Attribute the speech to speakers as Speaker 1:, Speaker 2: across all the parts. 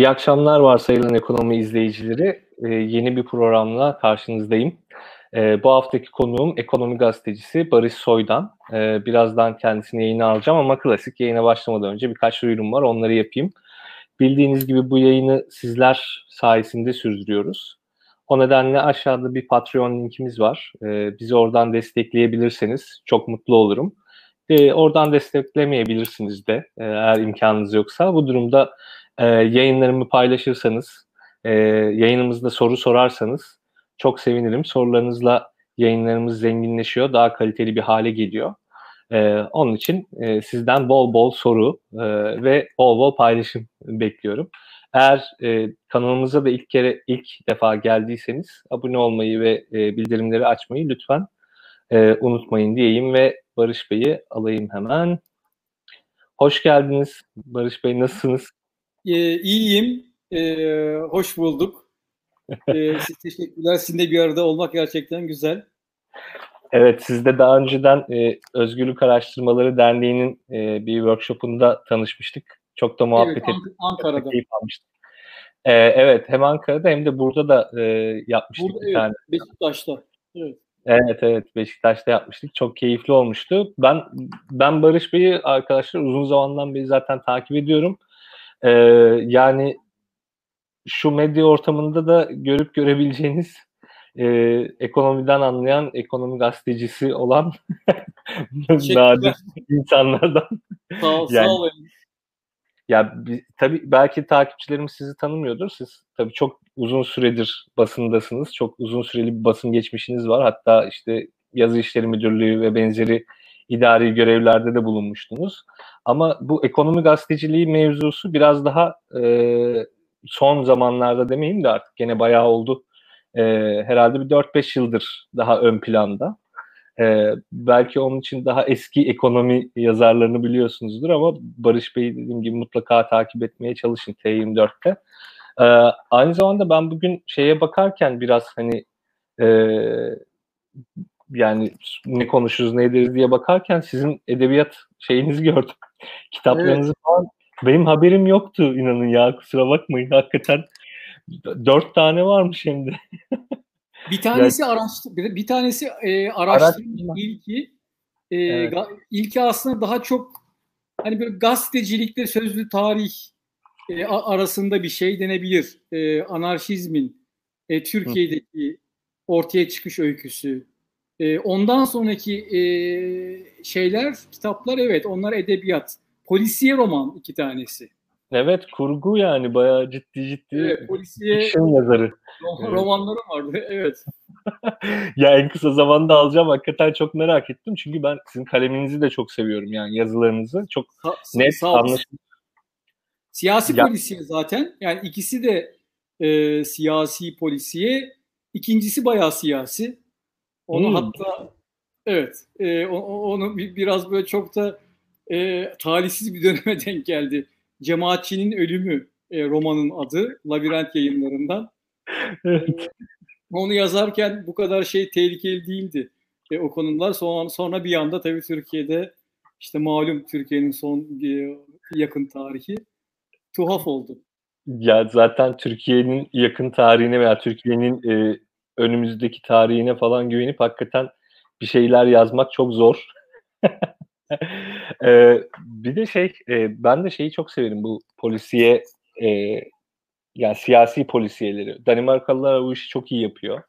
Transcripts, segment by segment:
Speaker 1: İyi akşamlar varsayılan ekonomi izleyicileri. Ee, yeni bir programla karşınızdayım. Ee, bu haftaki konuğum ekonomi gazetecisi Barış Soydan. Ee, birazdan kendisini yayına alacağım ama klasik yayına başlamadan önce birkaç duyurum var onları yapayım. Bildiğiniz gibi bu yayını sizler sayesinde sürdürüyoruz. O nedenle aşağıda bir Patreon linkimiz var. Ee, bizi oradan destekleyebilirseniz çok mutlu olurum. Ee, oradan desteklemeyebilirsiniz de e, eğer imkanınız yoksa. Bu durumda e, yayınlarımı paylaşırsanız, e, yayınımızda soru sorarsanız çok sevinirim. Sorularınızla yayınlarımız zenginleşiyor, daha kaliteli bir hale geliyor. E, onun için e, sizden bol bol soru e, ve bol bol paylaşım bekliyorum. Eğer e, kanalımıza da ilk kere ilk defa geldiyseniz abone olmayı ve e, bildirimleri açmayı lütfen e, unutmayın diyeyim ve Barış Bey'i alayım hemen. Hoş geldiniz Barış Bey nasılsınız?
Speaker 2: E, iyiyim. E, hoş bulduk. E, siz teşekkürler. Sizinle bir arada olmak gerçekten güzel.
Speaker 1: Evet, siz de daha önceden e, Özgürlük Araştırmaları Derneği'nin e, bir workshopunda tanışmıştık. Çok da muhabbet
Speaker 2: evet, ettik. Ankara'da.
Speaker 1: Keyif almıştık. E, evet, hem Ankara'da hem de burada da e, yapmıştık
Speaker 2: burada,
Speaker 1: bir
Speaker 2: evet,
Speaker 1: tane.
Speaker 2: Beşiktaş'ta. Evet.
Speaker 1: Evet evet Beşiktaş'ta yapmıştık. Çok keyifli olmuştu. Ben ben Barış Bey'i arkadaşlar uzun zamandan beri zaten takip ediyorum. Ee, yani şu medya ortamında da görüp görebileceğiniz e, ekonomiden anlayan ekonomi gazetecisi olan nadir insanlardan.
Speaker 2: Sağ ol, yani, sağ olun.
Speaker 1: Ya tabii belki takipçilerimiz sizi tanımıyordur. Siz tabii çok uzun süredir basındasınız. Çok uzun süreli bir basın geçmişiniz var. Hatta işte yazı işleri müdürlüğü ve benzeri idari görevlerde de bulunmuştunuz. Ama bu ekonomi gazeteciliği mevzusu biraz daha e, son zamanlarda demeyeyim de artık gene bayağı oldu. E, herhalde bir 4-5 yıldır daha ön planda. E, belki onun için daha eski ekonomi yazarlarını biliyorsunuzdur ama Barış Bey dediğim gibi mutlaka takip etmeye çalışın T24'te. E, aynı zamanda ben bugün şeye bakarken biraz hani e, yani ne konuşuruz ne ederiz diye bakarken sizin edebiyat şeyinizi gördüm. Kitaplarınızı evet. falan. Benim haberim yoktu inanın ya kusura bakmayın. Hakikaten dört tane varmış hem de.
Speaker 2: bir tanesi yani, araştır, bir, tanesi e, araştırma ilki. E, evet. ga, ilki aslında daha çok hani böyle gazetecilikle sözlü tarih e, arasında bir şey denebilir. E, anarşizmin e, Türkiye'deki Hı. ortaya çıkış öyküsü e, ondan sonraki e, şeyler, kitaplar evet onlar edebiyat. Polisiye roman iki tanesi.
Speaker 1: Evet kurgu yani bayağı ciddi ciddi.
Speaker 2: Evet, polisiye
Speaker 1: yazarı.
Speaker 2: Romanlarım vardı evet.
Speaker 1: ya en kısa zamanda alacağım hakikaten çok merak ettim. Çünkü ben sizin kaleminizi de çok seviyorum yani yazılarınızı. Çok sa- net anlaşılıyor.
Speaker 2: Siyasi ya. polisiye zaten. Yani ikisi de e, siyasi polisiye. İkincisi bayağı siyasi. Onu hmm. hatta evet e, onu biraz böyle çok da e, talihsiz bir döneme denk geldi. Cemaatçinin Ölümü e, romanın adı Labirent yayınlarından. evet. Onu yazarken bu kadar şey tehlikeli değildi e, o konular. Sonra, sonra bir anda tabii Türkiye'de işte malum Türkiye'nin son e, yakın tarihi tuhaf oldu.
Speaker 1: Ya zaten Türkiye'nin yakın tarihine veya Türkiye'nin e, önümüzdeki tarihine falan güvenip hakikaten bir şeyler yazmak çok zor. ee, bir de şey, e, ben de şeyi çok severim bu polisiye, e, yani siyasi polisiyeleri. Danimarkalılar bu işi çok iyi yapıyor.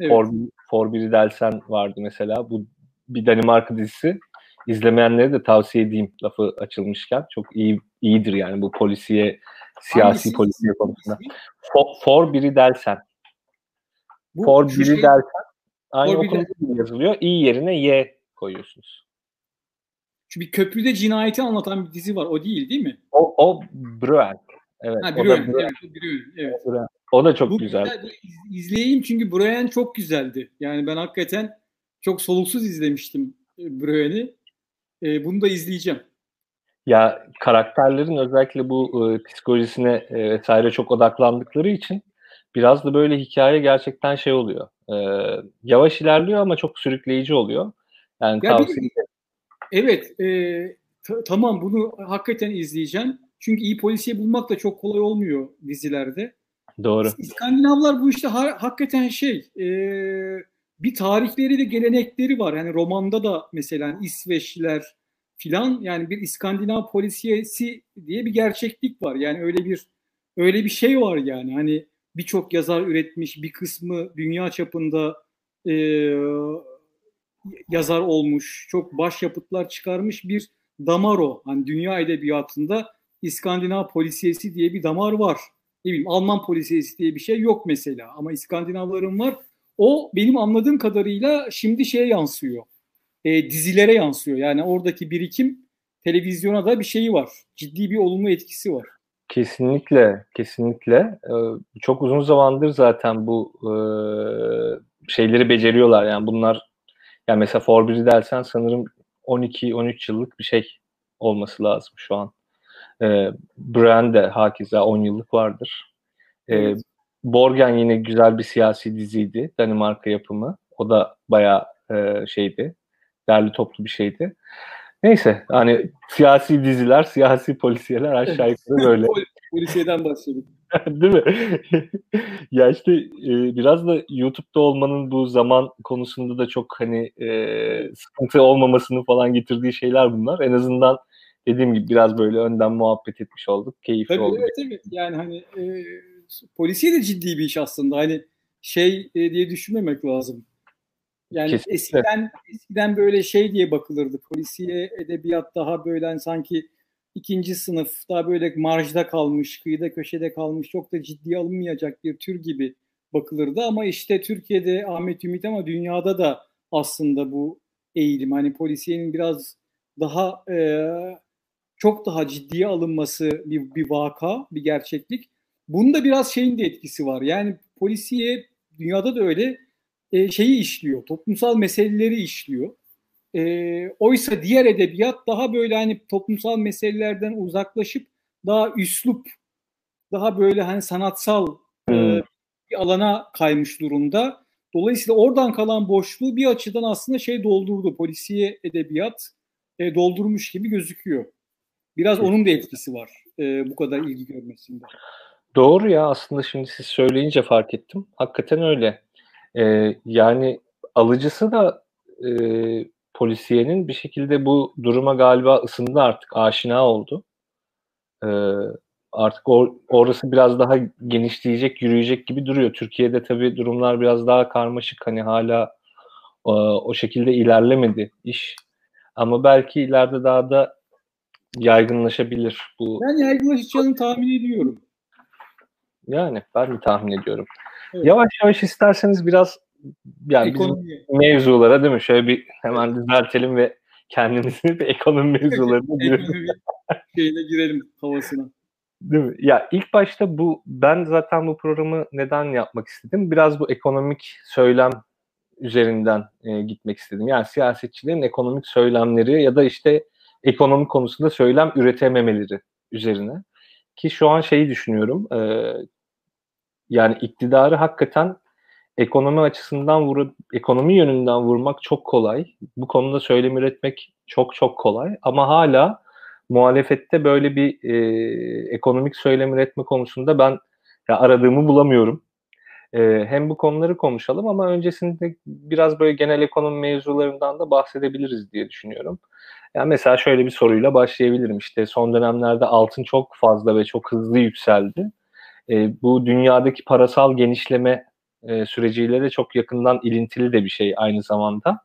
Speaker 1: Evet. For, For Biri Delsen vardı mesela. Bu bir Danimarka dizisi. İzlemeyenlere de tavsiye edeyim lafı açılmışken. Çok iyi iyidir yani bu polisiye, siyasi Hangisi? polisiye konusunda. For, For Biri Delsen. Bu for biri şey, derken aynı gibi yazılıyor. İ yerine Y koyuyorsunuz.
Speaker 2: Şu bir köprüde cinayeti anlatan bir dizi var. O değil değil mi?
Speaker 1: O, o Bruen. Evet.
Speaker 2: Ha, Bruen. O da Evet, Bruen. Evet.
Speaker 1: O da çok Bu güzel. güzel.
Speaker 2: İzleyeyim çünkü Bruen çok güzeldi. Yani ben hakikaten çok soluksuz izlemiştim e, Bruen'i. E, bunu da izleyeceğim.
Speaker 1: Ya karakterlerin özellikle bu e, psikolojisine e, vesaire çok odaklandıkları için biraz da böyle hikaye gerçekten şey oluyor. E, yavaş ilerliyor ama çok sürükleyici oluyor. Yani ya tavsiye
Speaker 2: Evet, e, t- tamam bunu hakikaten izleyeceğim. Çünkü iyi polisiye bulmak da çok kolay olmuyor dizilerde.
Speaker 1: Doğru.
Speaker 2: İskandinavlar bu işte ha, hakikaten şey e, bir tarihleri ve gelenekleri var. Yani romanda da mesela İsveçliler filan yani bir İskandinav polisiyesi diye bir gerçeklik var. Yani öyle bir öyle bir şey var yani. Hani birçok yazar üretmiş, bir kısmı dünya çapında e, yazar olmuş, çok başyapıtlar çıkarmış bir damar o. Hani dünya edebiyatında İskandinav polisiyesi diye bir damar var. Ne bileyim Alman polisiyesi diye bir şey yok mesela ama İskandinavların var. O benim anladığım kadarıyla şimdi şeye yansıyor. E, dizilere yansıyor. Yani oradaki birikim televizyona da bir şeyi var. Ciddi bir olumlu etkisi var.
Speaker 1: Kesinlikle, kesinlikle. Ee, çok uzun zamandır zaten bu e, şeyleri beceriyorlar. Yani bunlar, yani mesela Forbes'i dersen sanırım 12-13 yıllık bir şey olması lazım şu an. E, Brand de hakeza 10 yıllık vardır. E, evet. Borgen yine güzel bir siyasi diziydi. Danimarka yapımı. O da bayağı e, şeydi. Derli toplu bir şeydi. Neyse hani siyasi diziler, siyasi polisiyeler aşağı yukarı böyle.
Speaker 2: Polisiyeden başladık.
Speaker 1: Değil mi? ya işte e, biraz da YouTube'da olmanın bu zaman konusunda da çok hani e, sıkıntı olmamasını falan getirdiği şeyler bunlar. En azından dediğim gibi biraz böyle önden muhabbet etmiş olduk. Keyifli
Speaker 2: Tabii,
Speaker 1: oldu.
Speaker 2: Evet evet yani hani e, polisiye de ciddi bir iş aslında. Hani şey e, diye düşünmemek lazım. Yani Kesinlikle. eskiden eskiden böyle şey diye bakılırdı. Polisiye edebiyat daha böyle hani sanki ikinci sınıf daha böyle marjda kalmış, kıyıda köşede kalmış, çok da ciddiye alınmayacak bir tür gibi bakılırdı. Ama işte Türkiye'de Ahmet Ümit ama dünyada da aslında bu eğilim. Hani polisiyenin biraz daha e, çok daha ciddiye alınması bir, bir vaka, bir gerçeklik. Bunda biraz şeyin de etkisi var. Yani polisiye dünyada da öyle e, şeyi işliyor, toplumsal meseleleri işliyor. E, oysa diğer edebiyat daha böyle hani toplumsal meselelerden uzaklaşıp daha üslup, daha böyle hani sanatsal e, hmm. e, bir alana kaymış durumda. Dolayısıyla oradan kalan boşluğu bir açıdan aslında şey doldurdu. Polisiye edebiyat e, doldurmuş gibi gözüküyor. Biraz onun da etkisi var e, bu kadar ilgi görmesinde.
Speaker 1: Doğru ya aslında şimdi siz söyleyince fark ettim. Hakikaten öyle. Ee, yani alıcısı da e, polisiyenin bir şekilde bu duruma galiba ısındı artık, aşina oldu. Ee, artık or, orası biraz daha genişleyecek, yürüyecek gibi duruyor. Türkiye'de tabii durumlar biraz daha karmaşık. Hani hala o, o şekilde ilerlemedi iş. Ama belki ileride daha da yaygınlaşabilir bu.
Speaker 2: Ben yaygınlaşacağını tahmin ediyorum.
Speaker 1: Yani ben de tahmin ediyorum. Evet. Yavaş yavaş isterseniz biraz yani ekonomi. bizim mevzulara değil mi? Şöyle bir hemen düzeltelim ve kendimizi bir ekonomi mevzularına
Speaker 2: girelim. şeyine girelim havasına.
Speaker 1: Değil mi? Ya ilk başta bu ben zaten bu programı neden yapmak istedim? Biraz bu ekonomik söylem üzerinden e, gitmek istedim. Yani siyasetçilerin ekonomik söylemleri ya da işte ekonomi konusunda söylem üretememeleri üzerine. Ki şu an şeyi düşünüyorum. E, yani iktidarı hakikaten ekonomi açısından vurup ekonomi yönünden vurmak çok kolay. Bu konuda söylem üretmek çok çok kolay. Ama hala muhalefette böyle bir e, ekonomik söylem üretme konusunda ben ya aradığımı bulamıyorum. E, hem bu konuları konuşalım ama öncesinde biraz böyle genel ekonomi mevzularından da bahsedebiliriz diye düşünüyorum. Yani mesela şöyle bir soruyla başlayabilirim. İşte son dönemlerde altın çok fazla ve çok hızlı yükseldi. E, bu dünyadaki parasal genişleme e, süreciyle de çok yakından ilintili de bir şey aynı zamanda.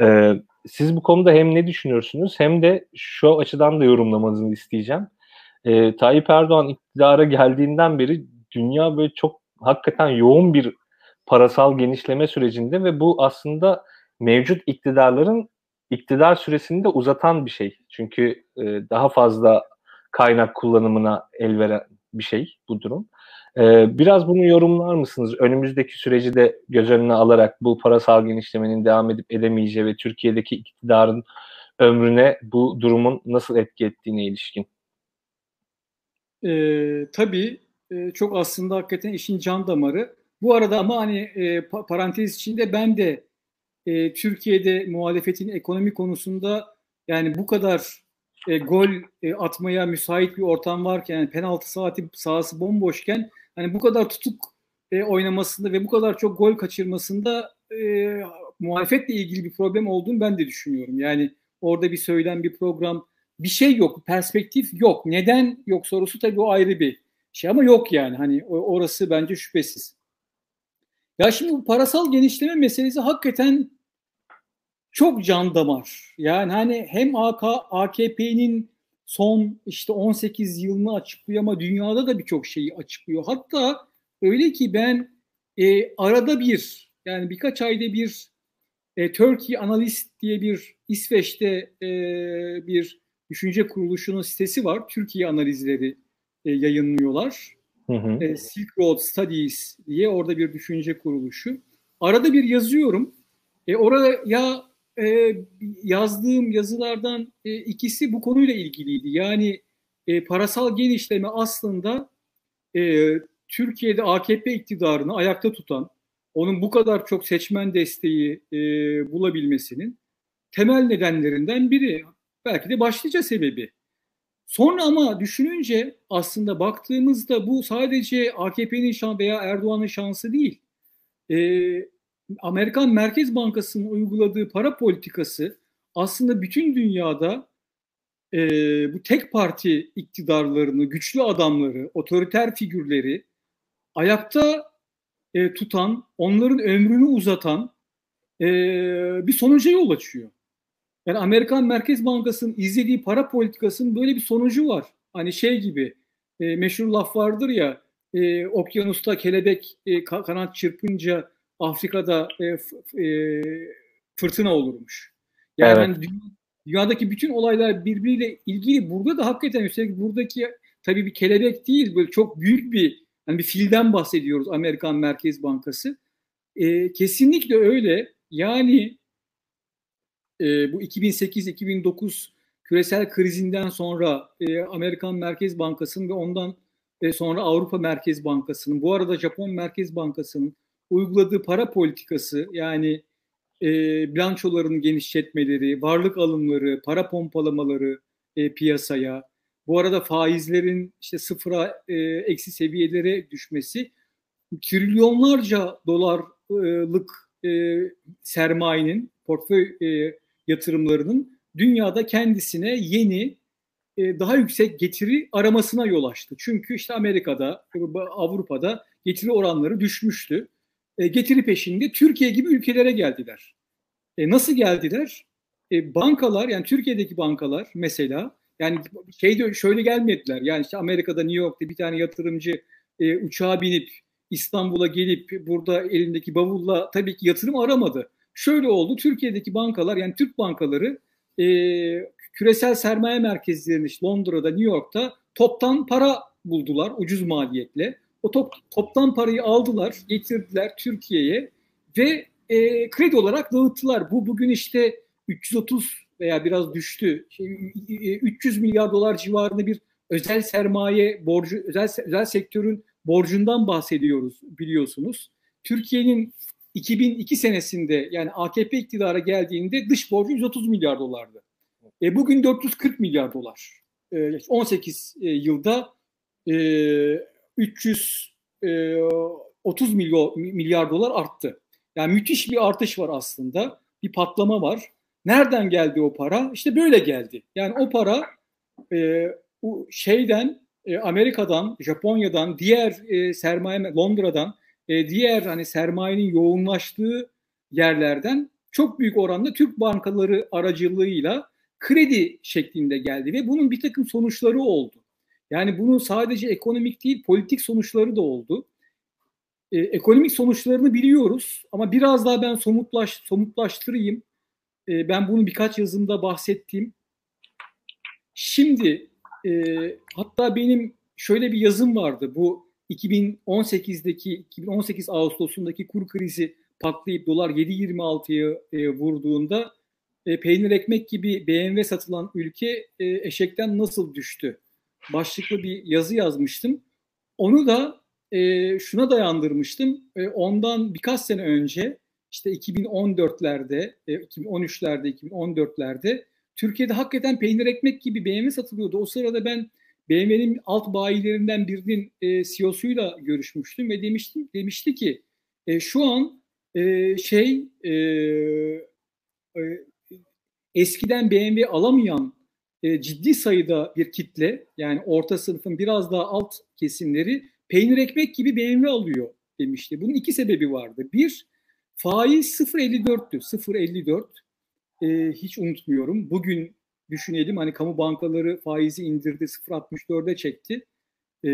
Speaker 1: E, siz bu konuda hem ne düşünüyorsunuz hem de şu açıdan da yorumlamanızı isteyeceğim. E, Tayyip Erdoğan iktidara geldiğinden beri dünya böyle çok hakikaten yoğun bir parasal genişleme sürecinde ve bu aslında mevcut iktidarların iktidar süresini de uzatan bir şey. Çünkü e, daha fazla kaynak kullanımına el veren bir şey bu durum. Ee, biraz bunu yorumlar mısınız? Önümüzdeki süreci de göz önüne alarak bu parasal genişlemenin devam edip edemeyeceği ve Türkiye'deki iktidarın ömrüne bu durumun nasıl etki ettiğine ilişkin.
Speaker 2: Ee, tabii e, çok aslında hakikaten işin can damarı. Bu arada ama hani e, parantez içinde ben de e, Türkiye'de muhalefetin ekonomi konusunda yani bu kadar e, gol e, atmaya müsait bir ortam varken, yani penaltı saati sahası bomboşken hani bu kadar tutuk e, oynamasında ve bu kadar çok gol kaçırmasında e, muhalefetle ilgili bir problem olduğunu ben de düşünüyorum. Yani orada bir söylem, bir program, bir şey yok, perspektif yok. Neden yok sorusu tabii o ayrı bir şey ama yok yani. Hani orası bence şüphesiz. Ya şimdi bu parasal genişleme meselesi hakikaten çok can damar. Yani hani hem AK, AKP'nin son işte 18 yılını açıklıyor ama dünyada da birçok şeyi açıklıyor. Hatta öyle ki ben e, arada bir yani birkaç ayda bir e, Turkey Analyst diye bir İsveç'te e, bir düşünce kuruluşunun sitesi var. Türkiye analizleri e, yayınlıyorlar. Hı hı. E, Silk Road Studies diye orada bir düşünce kuruluşu. Arada bir yazıyorum. E, orada ya e, yazdığım yazılardan e, ikisi bu konuyla ilgiliydi. Yani e, parasal genişleme aslında e, Türkiye'de AKP iktidarını ayakta tutan, onun bu kadar çok seçmen desteği e, bulabilmesinin temel nedenlerinden biri. Belki de başlıca sebebi. Sonra ama düşününce aslında baktığımızda bu sadece AKP'nin şan veya Erdoğan'ın şansı değil. Ee, Amerikan Merkez Bankası'nın uyguladığı para politikası aslında bütün dünyada e, bu tek parti iktidarlarını, güçlü adamları, otoriter figürleri ayakta e, tutan, onların ömrünü uzatan e, bir sonuca yol açıyor. Yani Amerikan Merkez Bankası'nın izlediği para politikasının böyle bir sonucu var. Hani şey gibi e, meşhur laf vardır ya e, okyanusta kelebek e, kanat çırpınca Afrika'da e, e, fırtına olurmuş. Yani evet. hani dünyadaki bütün olaylar birbiriyle ilgili. Burada da hakikaten üstelik buradaki tabii bir kelebek değil böyle çok büyük bir yani bir filden bahsediyoruz Amerikan Merkez Bankası. E, kesinlikle öyle. Yani e, bu 2008-2009 küresel krizinden sonra e, Amerikan Merkez Bankası'nın ve ondan e, sonra Avrupa Merkez Bankası'nın, bu arada Japon Merkez Bankası'nın uyguladığı para politikası yani e, bilançoların genişletmeleri, varlık alımları, para pompalamaları e, piyasaya, bu arada faizlerin işte sıfıra e, eksi seviyelere düşmesi trilyonlarca dolarlık e, sermayenin portföy e, yatırımlarının dünyada kendisine yeni e, daha yüksek getiri aramasına yol açtı. Çünkü işte Amerika'da, Avrupa'da getiri oranları düşmüştü. E, getiri peşinde Türkiye gibi ülkelere geldiler. E, nasıl geldiler? E, bankalar yani Türkiye'deki bankalar mesela yani şeyde şöyle gelmediler. Yani işte Amerika'da New York'ta bir tane yatırımcı e, uçağa binip İstanbul'a gelip burada elindeki bavulla tabii ki yatırım aramadı. Şöyle oldu. Türkiye'deki bankalar yani Türk bankaları e, küresel sermaye merkezlerinin işte Londra'da, New York'ta toptan para buldular ucuz maliyetle. O top, toptan parayı aldılar, getirdiler Türkiye'ye ve e, kredi olarak dağıttılar. Bu bugün işte 330 veya biraz düştü. Şey, 300 milyar dolar civarında bir özel sermaye borcu, özel özel sektörün borcundan bahsediyoruz biliyorsunuz. Türkiye'nin 2002 senesinde yani AKP iktidara geldiğinde dış borcu 130 milyar dolardı. E, bugün 440 milyar dolar. E, 18 e, yılda e, 330 e, milyon, milyar dolar arttı. Yani müthiş bir artış var aslında. Bir patlama var. Nereden geldi o para? İşte böyle geldi. Yani o para e, şeyden e, Amerika'dan, Japonya'dan, diğer e, sermaye Londra'dan e, diğer hani sermayenin yoğunlaştığı yerlerden çok büyük oranda Türk bankaları aracılığıyla kredi şeklinde geldi ve bunun bir takım sonuçları oldu. Yani bunun sadece ekonomik değil politik sonuçları da oldu. E, ekonomik sonuçlarını biliyoruz ama biraz daha ben somutlaş, somutlaştırayım. E, ben bunu birkaç yazımda bahsettim. Şimdi e, hatta benim şöyle bir yazım vardı. Bu 2018'deki 2018 Ağustos'undaki kur krizi patlayıp dolar 7.26'ya e, vurduğunda e, peynir ekmek gibi BMW satılan ülke e, eşekten nasıl düştü? Başlıklı bir yazı yazmıştım. Onu da e, şuna dayandırmıştım. E, ondan birkaç sene önce işte 2014'lerde, e, 2013'lerde, 2014'lerde Türkiye'de hakikaten peynir ekmek gibi BMW satılıyordu. O sırada ben BMW'nin alt bayilerinden birinin e, CEO'suyla görüşmüştüm ve demiştim demişti ki e, şu an e, şey e, e, eskiden BMW alamayan e, ciddi sayıda bir kitle yani orta sınıfın biraz daha alt kesimleri peynir ekmek gibi BMW alıyor demişti. Bunun iki sebebi vardı. Bir, faiz 0.54'tü. 0.54 e, hiç unutmuyorum. Bugün düşünelim hani kamu bankaları faizi indirdi 0.64'e çekti. E,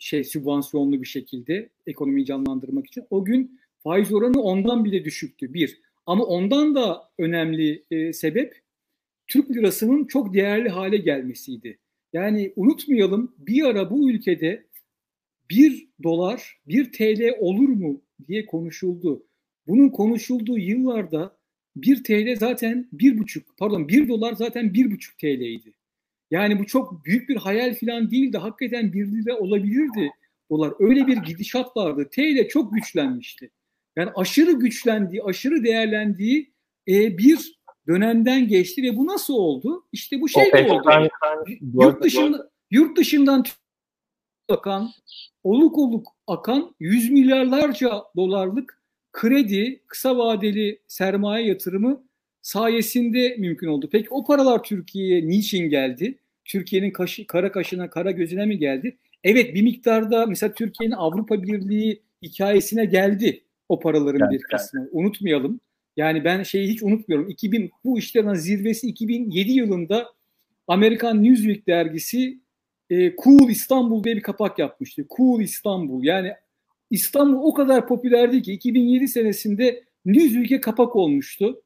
Speaker 2: şey sübvansiyonlu bir şekilde ekonomiyi canlandırmak için. O gün faiz oranı ondan bile düşüktü. Bir. Ama ondan da önemli e, sebep Türk lirasının çok değerli hale gelmesiydi. Yani unutmayalım bir ara bu ülkede bir dolar, bir TL olur mu diye konuşuldu. Bunun konuşulduğu yıllarda bir TL zaten bir buçuk, pardon bir dolar zaten bir buçuk TL'ydi. Yani bu çok büyük bir hayal falan değildi. Hakikaten bir lira olabilirdi dolar. Öyle bir gidişat vardı. TL çok güçlenmişti. Yani aşırı güçlendiği, aşırı değerlendiği e, bir dönemden geçti ve bu nasıl oldu? İşte bu şey de oldu. yurt dışında yurt dışından akan, oluk oluk akan yüz milyarlarca dolarlık kredi, kısa vadeli sermaye yatırımı sayesinde mümkün oldu. Peki o paralar Türkiye'ye niçin geldi? Türkiye'nin kaşı, kara kaşına, kara gözüne mi geldi? Evet bir miktarda mesela Türkiye'nin Avrupa Birliği hikayesine geldi o paraların yani, bir kısmı. Yani. Unutmayalım. Yani ben şeyi hiç unutmuyorum. 2000 bu işlerin zirvesi 2007 yılında Amerikan Newsweek dergisi e, Cool İstanbul diye bir kapak yapmıştı. Cool İstanbul. Yani İstanbul o kadar popülerdi ki 2007 senesinde Newsweek'e kapak olmuştu.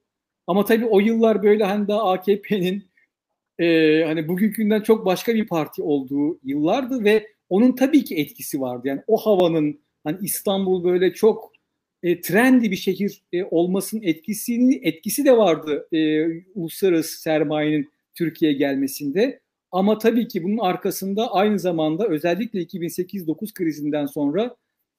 Speaker 2: Ama tabii o yıllar böyle hani daha AKP'nin e, hani bugünkünden çok başka bir parti olduğu yıllardı ve onun tabii ki etkisi vardı. Yani o havanın hani İstanbul böyle çok e, trendy bir şehir e, olmasının etkisini etkisi de vardı e, uluslararası sermayenin Türkiye'ye gelmesinde. Ama tabii ki bunun arkasında aynı zamanda özellikle 2008-9 krizinden sonra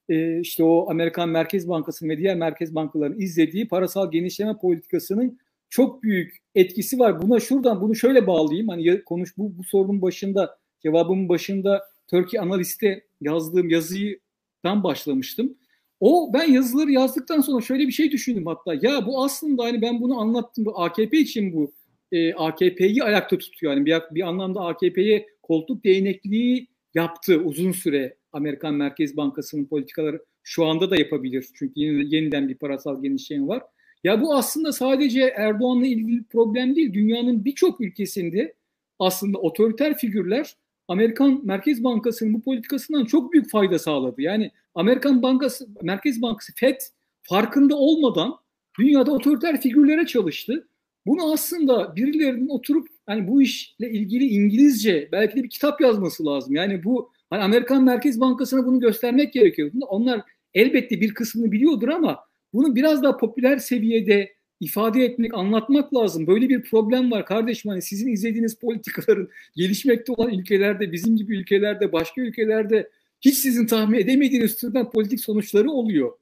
Speaker 2: e, işte o Amerikan Merkez Bankası ve diğer merkez bankalarının izlediği parasal genişleme politikasının çok büyük etkisi var. Buna şuradan bunu şöyle bağlayayım. Hani konuş bu, bu sorunun başında cevabımın başında Turkey Analist'te yazdığım yazıydan başlamıştım. O ben yazıları yazdıktan sonra şöyle bir şey düşündüm hatta. Ya bu aslında hani ben bunu anlattım. Bu AKP için bu e, AKP'yi ayakta tutuyor. Yani bir, bir anlamda AKP'ye koltuk değnekliği yaptı uzun süre Amerikan Merkez Bankası'nın politikaları şu anda da yapabilir. Çünkü yeniden bir parasal genişleme var. Ya bu aslında sadece Erdoğan'la ilgili problem değil. Dünyanın birçok ülkesinde aslında otoriter figürler Amerikan Merkez Bankası'nın bu politikasından çok büyük fayda sağladı. Yani Amerikan Bankası, Merkez Bankası FED farkında olmadan dünyada otoriter figürlere çalıştı. Bunu aslında birilerinin oturup hani bu işle ilgili İngilizce belki de bir kitap yazması lazım. Yani bu hani Amerikan Merkez Bankası'na bunu göstermek gerekiyor. Onlar elbette bir kısmını biliyordur ama bunu biraz daha popüler seviyede ifade etmek, anlatmak lazım. Böyle bir problem var kardeşim. Hani sizin izlediğiniz politikaların gelişmekte olan ülkelerde, bizim gibi ülkelerde, başka ülkelerde hiç sizin tahmin edemediğiniz türden politik sonuçları oluyor.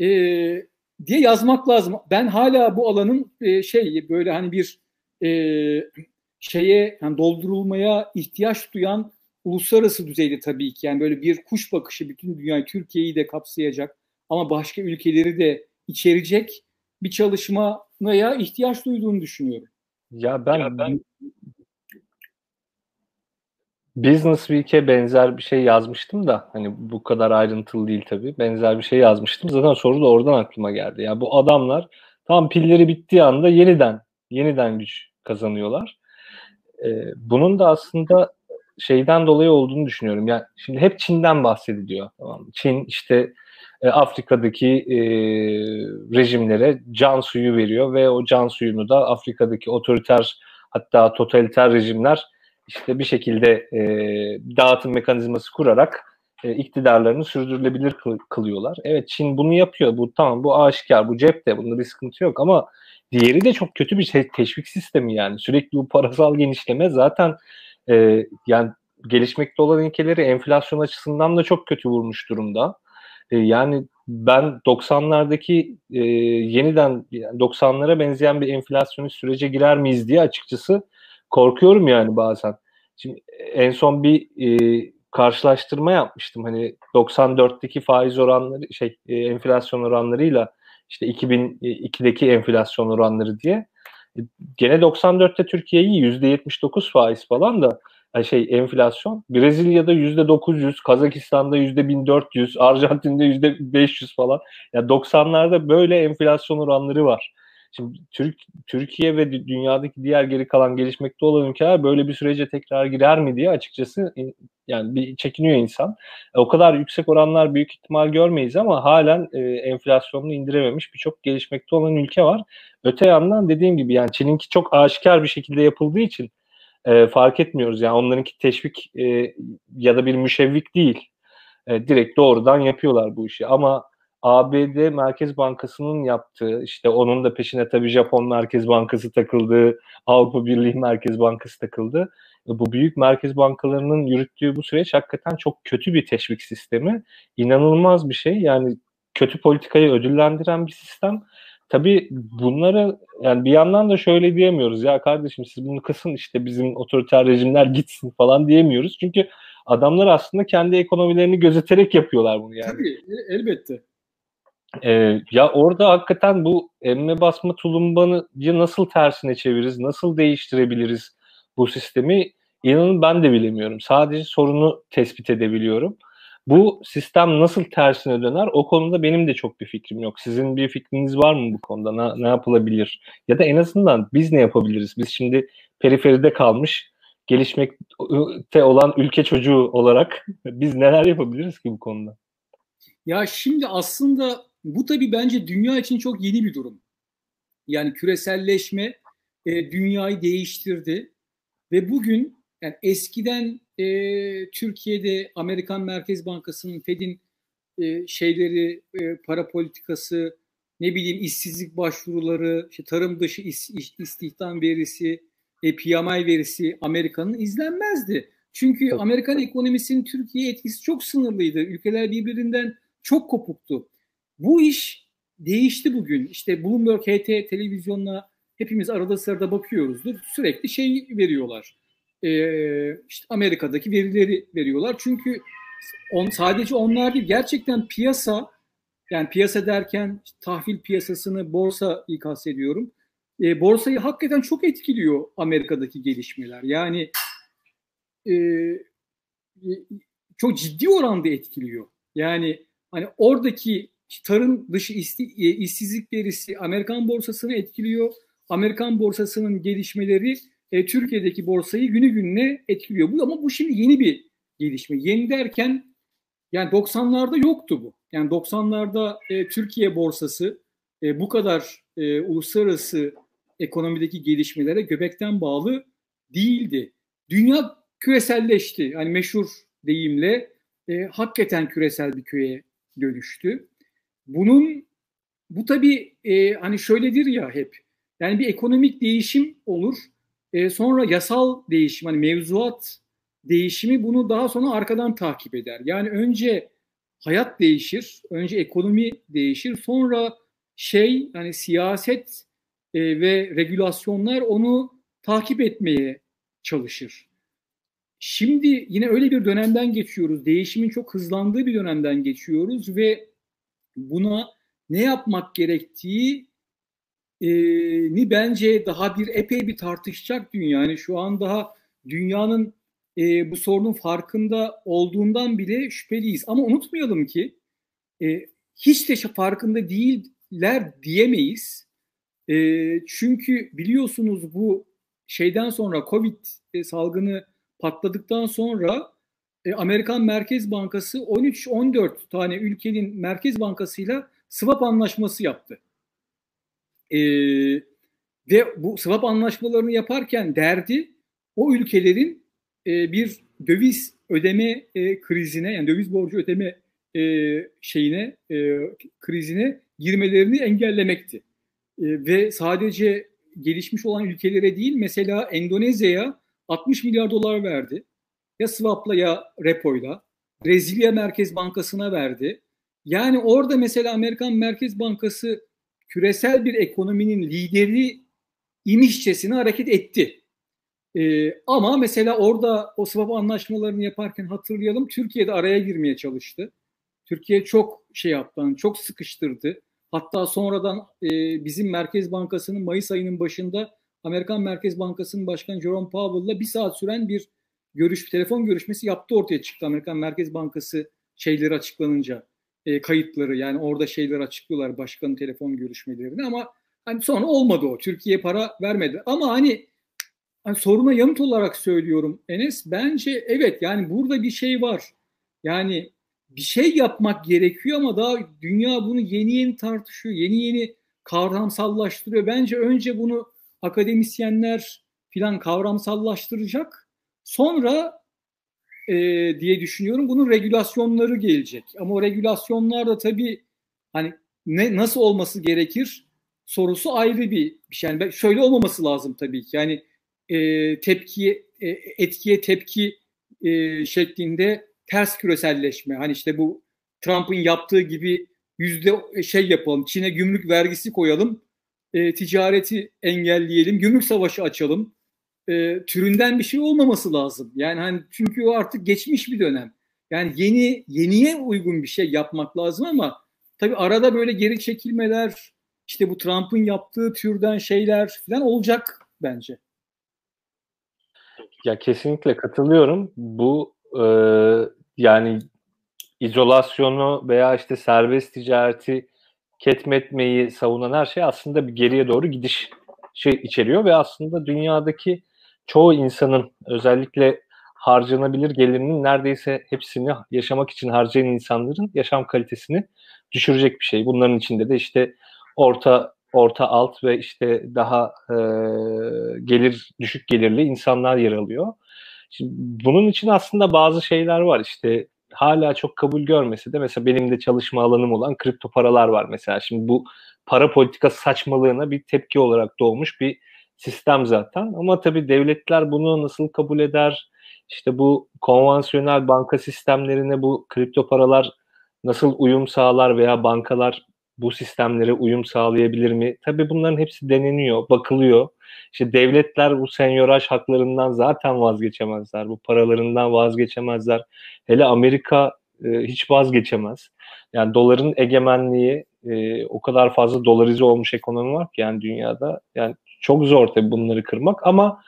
Speaker 2: Ee, diye yazmak lazım. Ben hala bu alanın e, şey böyle hani bir e, şeye yani doldurulmaya ihtiyaç duyan uluslararası düzeyde tabii ki yani böyle bir kuş bakışı bütün dünyayı Türkiye'yi de kapsayacak ama başka ülkeleri de içerecek bir çalışmaya ihtiyaç duyduğunu düşünüyorum.
Speaker 1: Ya ben, ya ben Business Week'e benzer bir şey yazmıştım da hani bu kadar ayrıntılı değil tabii. Benzer bir şey yazmıştım. Zaten soru da oradan aklıma geldi. Yani bu adamlar tam pilleri bittiği anda yeniden yeniden güç kazanıyorlar. Ee, bunun da aslında şeyden dolayı olduğunu düşünüyorum. Yani şimdi hep Çin'den bahsediliyor. Tamam Çin işte e, Afrika'daki e, rejimlere can suyu veriyor ve o can suyunu da Afrika'daki otoriter hatta totaliter rejimler işte bir şekilde e, dağıtım mekanizması kurarak iktidarlarını sürdürülebilir kılıyorlar. Evet Çin bunu yapıyor. Bu tamam bu aşikar, bu cepte. Bunda bir sıkıntı yok ama diğeri de çok kötü bir teşvik sistemi yani. Sürekli bu parasal genişleme zaten e, yani gelişmekte olan ülkeleri enflasyon açısından da çok kötü vurmuş durumda. E, yani ben 90'lardaki e, yeniden yani 90'lara benzeyen bir enflasyonist sürece girer miyiz diye açıkçası korkuyorum yani bazen. Şimdi en son bir e, karşılaştırma yapmıştım. Hani 94'teki faiz oranları şey e, enflasyon oranlarıyla işte 2002'deki enflasyon oranları diye. E, gene 94'te Türkiye'yi %79 faiz falan da şey enflasyon Brezilya'da yüzde 900, Kazakistan'da yüzde 1400, Arjantin'de yüzde 500 falan. Ya yani 90'larda böyle enflasyon oranları var. Şimdi Türk Türkiye ve dünyadaki diğer geri kalan gelişmekte olan ülkeler böyle bir sürece tekrar girer mi diye açıkçası yani bir çekiniyor insan. O kadar yüksek oranlar büyük ihtimal görmeyiz ama halen e, enflasyonunu indirememiş birçok gelişmekte olan ülke var. Öte yandan dediğim gibi yani Çin'inki çok aşikar bir şekilde yapıldığı için e, fark etmiyoruz. Yani onlarınki teşvik e, ya da bir müşevvik değil. E, direkt doğrudan yapıyorlar bu işi. Ama ABD Merkez Bankası'nın yaptığı, işte onun da peşine tabii Japon Merkez Bankası takıldı, Avrupa Birliği Merkez Bankası takıldı. E, bu büyük merkez bankalarının yürüttüğü bu süreç hakikaten çok kötü bir teşvik sistemi. İnanılmaz bir şey. Yani kötü politikayı ödüllendiren bir sistem. Tabii bunlara yani bir yandan da şöyle diyemiyoruz ya kardeşim siz bunu kısın işte bizim otoriter rejimler gitsin falan diyemiyoruz. Çünkü adamlar aslında kendi ekonomilerini gözeterek yapıyorlar bunu yani.
Speaker 2: Tabii e, elbette.
Speaker 1: Ee, ya orada hakikaten bu emme basma tulumbanı nasıl tersine çeviririz, nasıl değiştirebiliriz bu sistemi inanın ben de bilemiyorum. Sadece sorunu tespit edebiliyorum. Bu sistem nasıl tersine döner o konuda benim de çok bir fikrim yok. Sizin bir fikriniz var mı bu konuda? Ne, ne yapılabilir? Ya da en azından biz ne yapabiliriz? Biz şimdi periferide kalmış, gelişmekte olan ülke çocuğu olarak biz neler yapabiliriz ki bu konuda?
Speaker 2: Ya şimdi aslında bu tabii bence dünya için çok yeni bir durum. Yani küreselleşme e, dünyayı değiştirdi ve bugün yani eskiden e, Türkiye'de Amerikan Merkez Bankası'nın Fed'in e, şeyleri, e, para politikası, ne bileyim işsizlik başvuruları, işte tarım dışı iş, iş, istihdam verisi, e, PMI verisi Amerika'nın izlenmezdi. Çünkü Amerikan ekonomisinin Türkiye etkisi çok sınırlıydı. Ülkeler birbirinden çok kopuktu. Bu iş değişti bugün. İşte Bloomberg HT televizyonuna hepimiz arada sırada bakıyoruzdur. Sürekli şey veriyorlar e, işte Amerika'daki verileri veriyorlar. Çünkü on, sadece onlar değil gerçekten piyasa yani piyasa derken tahvil piyasasını borsa kastediyorum. E, borsayı hakikaten çok etkiliyor Amerika'daki gelişmeler. Yani e, çok ciddi oranda etkiliyor. Yani hani oradaki tarım dışı isti, işsizlik verisi Amerikan borsasını etkiliyor. Amerikan borsasının gelişmeleri e, Türkiye'deki borsayı günü gününe etkiliyor. Bu ama bu şimdi yeni bir gelişme. Yeni derken yani 90'larda yoktu bu. Yani 90'larda e, Türkiye borsası e, bu kadar e, uluslararası ekonomideki gelişmelere göbekten bağlı değildi. Dünya küreselleşti. Yani meşhur deyimle e, hakikaten küresel bir köye dönüştü. Bunun bu tabii e, hani şöyledir ya hep. Yani bir ekonomik değişim olur. E, sonra yasal değişim, hani mevzuat değişimi bunu daha sonra arkadan takip eder. Yani önce hayat değişir, önce ekonomi değişir, sonra şey yani siyaset e, ve regülasyonlar onu takip etmeye çalışır. Şimdi yine öyle bir dönemden geçiyoruz. Değişimin çok hızlandığı bir dönemden geçiyoruz ve buna ne yapmak gerektiği ni bence daha bir epey bir tartışacak dünya. Yani şu an daha dünyanın e, bu sorunun farkında olduğundan bile şüpheliyiz. Ama unutmayalım ki e, hiç de farkında değiller diyemeyiz. E, çünkü biliyorsunuz bu şeyden sonra Covid salgını patladıktan sonra e, Amerikan Merkez Bankası 13-14 tane ülkenin Merkez Bankası'yla swap anlaşması yaptı. E, ve bu swap anlaşmalarını yaparken derdi o ülkelerin e, bir döviz ödeme e, krizine yani döviz borcu ödeme e, şeyine e, krizine girmelerini engellemekti. E, ve sadece gelişmiş olan ülkelere değil mesela Endonezya'ya 60 milyar dolar verdi. Ya swap'la ya repo'yla. Brezilya Merkez Bankası'na verdi. Yani orada mesela Amerikan Merkez Bankası küresel bir ekonominin lideri imişçesine hareket etti. Ee, ama mesela orada o swap anlaşmalarını yaparken hatırlayalım Türkiye'de araya girmeye çalıştı. Türkiye çok şey yaptı, çok sıkıştırdı. Hatta sonradan e, bizim Merkez Bankası'nın Mayıs ayının başında Amerikan Merkez Bankası'nın Başkanı Jerome Powell'la bir saat süren bir görüş, telefon görüşmesi yaptı ortaya çıktı Amerikan Merkez Bankası şeyleri açıklanınca e, kayıtları yani orada şeyler açıklıyorlar başkanın telefon görüşmelerini ama hani sonra olmadı o. Türkiye para vermedi. Ama hani, hani soruna yanıt olarak söylüyorum Enes bence evet yani burada bir şey var. Yani bir şey yapmak gerekiyor ama daha dünya bunu yeni yeni tartışıyor. Yeni yeni kavramsallaştırıyor. Bence önce bunu akademisyenler filan kavramsallaştıracak. Sonra e, diye düşünüyorum bunun regülasyonları gelecek. Ama o regülasyonlar da tabii hani ne nasıl olması gerekir sorusu ayrı bir, şey. Yani şöyle olmaması lazım tabii ki. Yani e, tepkiye e, etkiye tepki e, şeklinde ters küreselleşme. Hani işte bu Trump'ın yaptığı gibi yüzde şey yapalım. Çin'e gümrük vergisi koyalım. E, ticareti engelleyelim. Gümrük savaşı açalım. E, türünden bir şey olmaması lazım. Yani hani çünkü o artık geçmiş bir dönem. Yani yeni yeniye uygun bir şey yapmak lazım ama tabii arada böyle geri çekilmeler işte bu Trump'ın yaptığı türden şeyler falan olacak bence.
Speaker 1: Ya kesinlikle katılıyorum. Bu e, yani izolasyonu veya işte serbest ticareti ketmetmeyi savunan her şey aslında bir geriye doğru gidiş şey içeriyor ve aslında dünyadaki çoğu insanın özellikle harcanabilir gelirinin neredeyse hepsini yaşamak için harcayan insanların yaşam kalitesini düşürecek bir şey. Bunların içinde de işte orta orta alt ve işte daha e, gelir düşük gelirli insanlar yer alıyor. Şimdi bunun için aslında bazı şeyler var. İşte hala çok kabul görmesi de mesela benim de çalışma alanım olan kripto paralar var mesela. Şimdi bu para politika saçmalığına bir tepki olarak doğmuş bir sistem zaten. Ama tabii devletler bunu nasıl kabul eder? İşte bu konvansiyonel banka sistemlerine bu kripto paralar nasıl uyum sağlar veya bankalar bu sistemlere uyum sağlayabilir mi? Tabii bunların hepsi deneniyor, bakılıyor. İşte devletler bu senyoraj haklarından zaten vazgeçemezler. Bu paralarından vazgeçemezler. Hele Amerika e, hiç vazgeçemez. Yani doların egemenliği e, o kadar fazla dolarize olmuş ekonomi var ki yani dünyada. Yani çok zor tabii bunları kırmak ama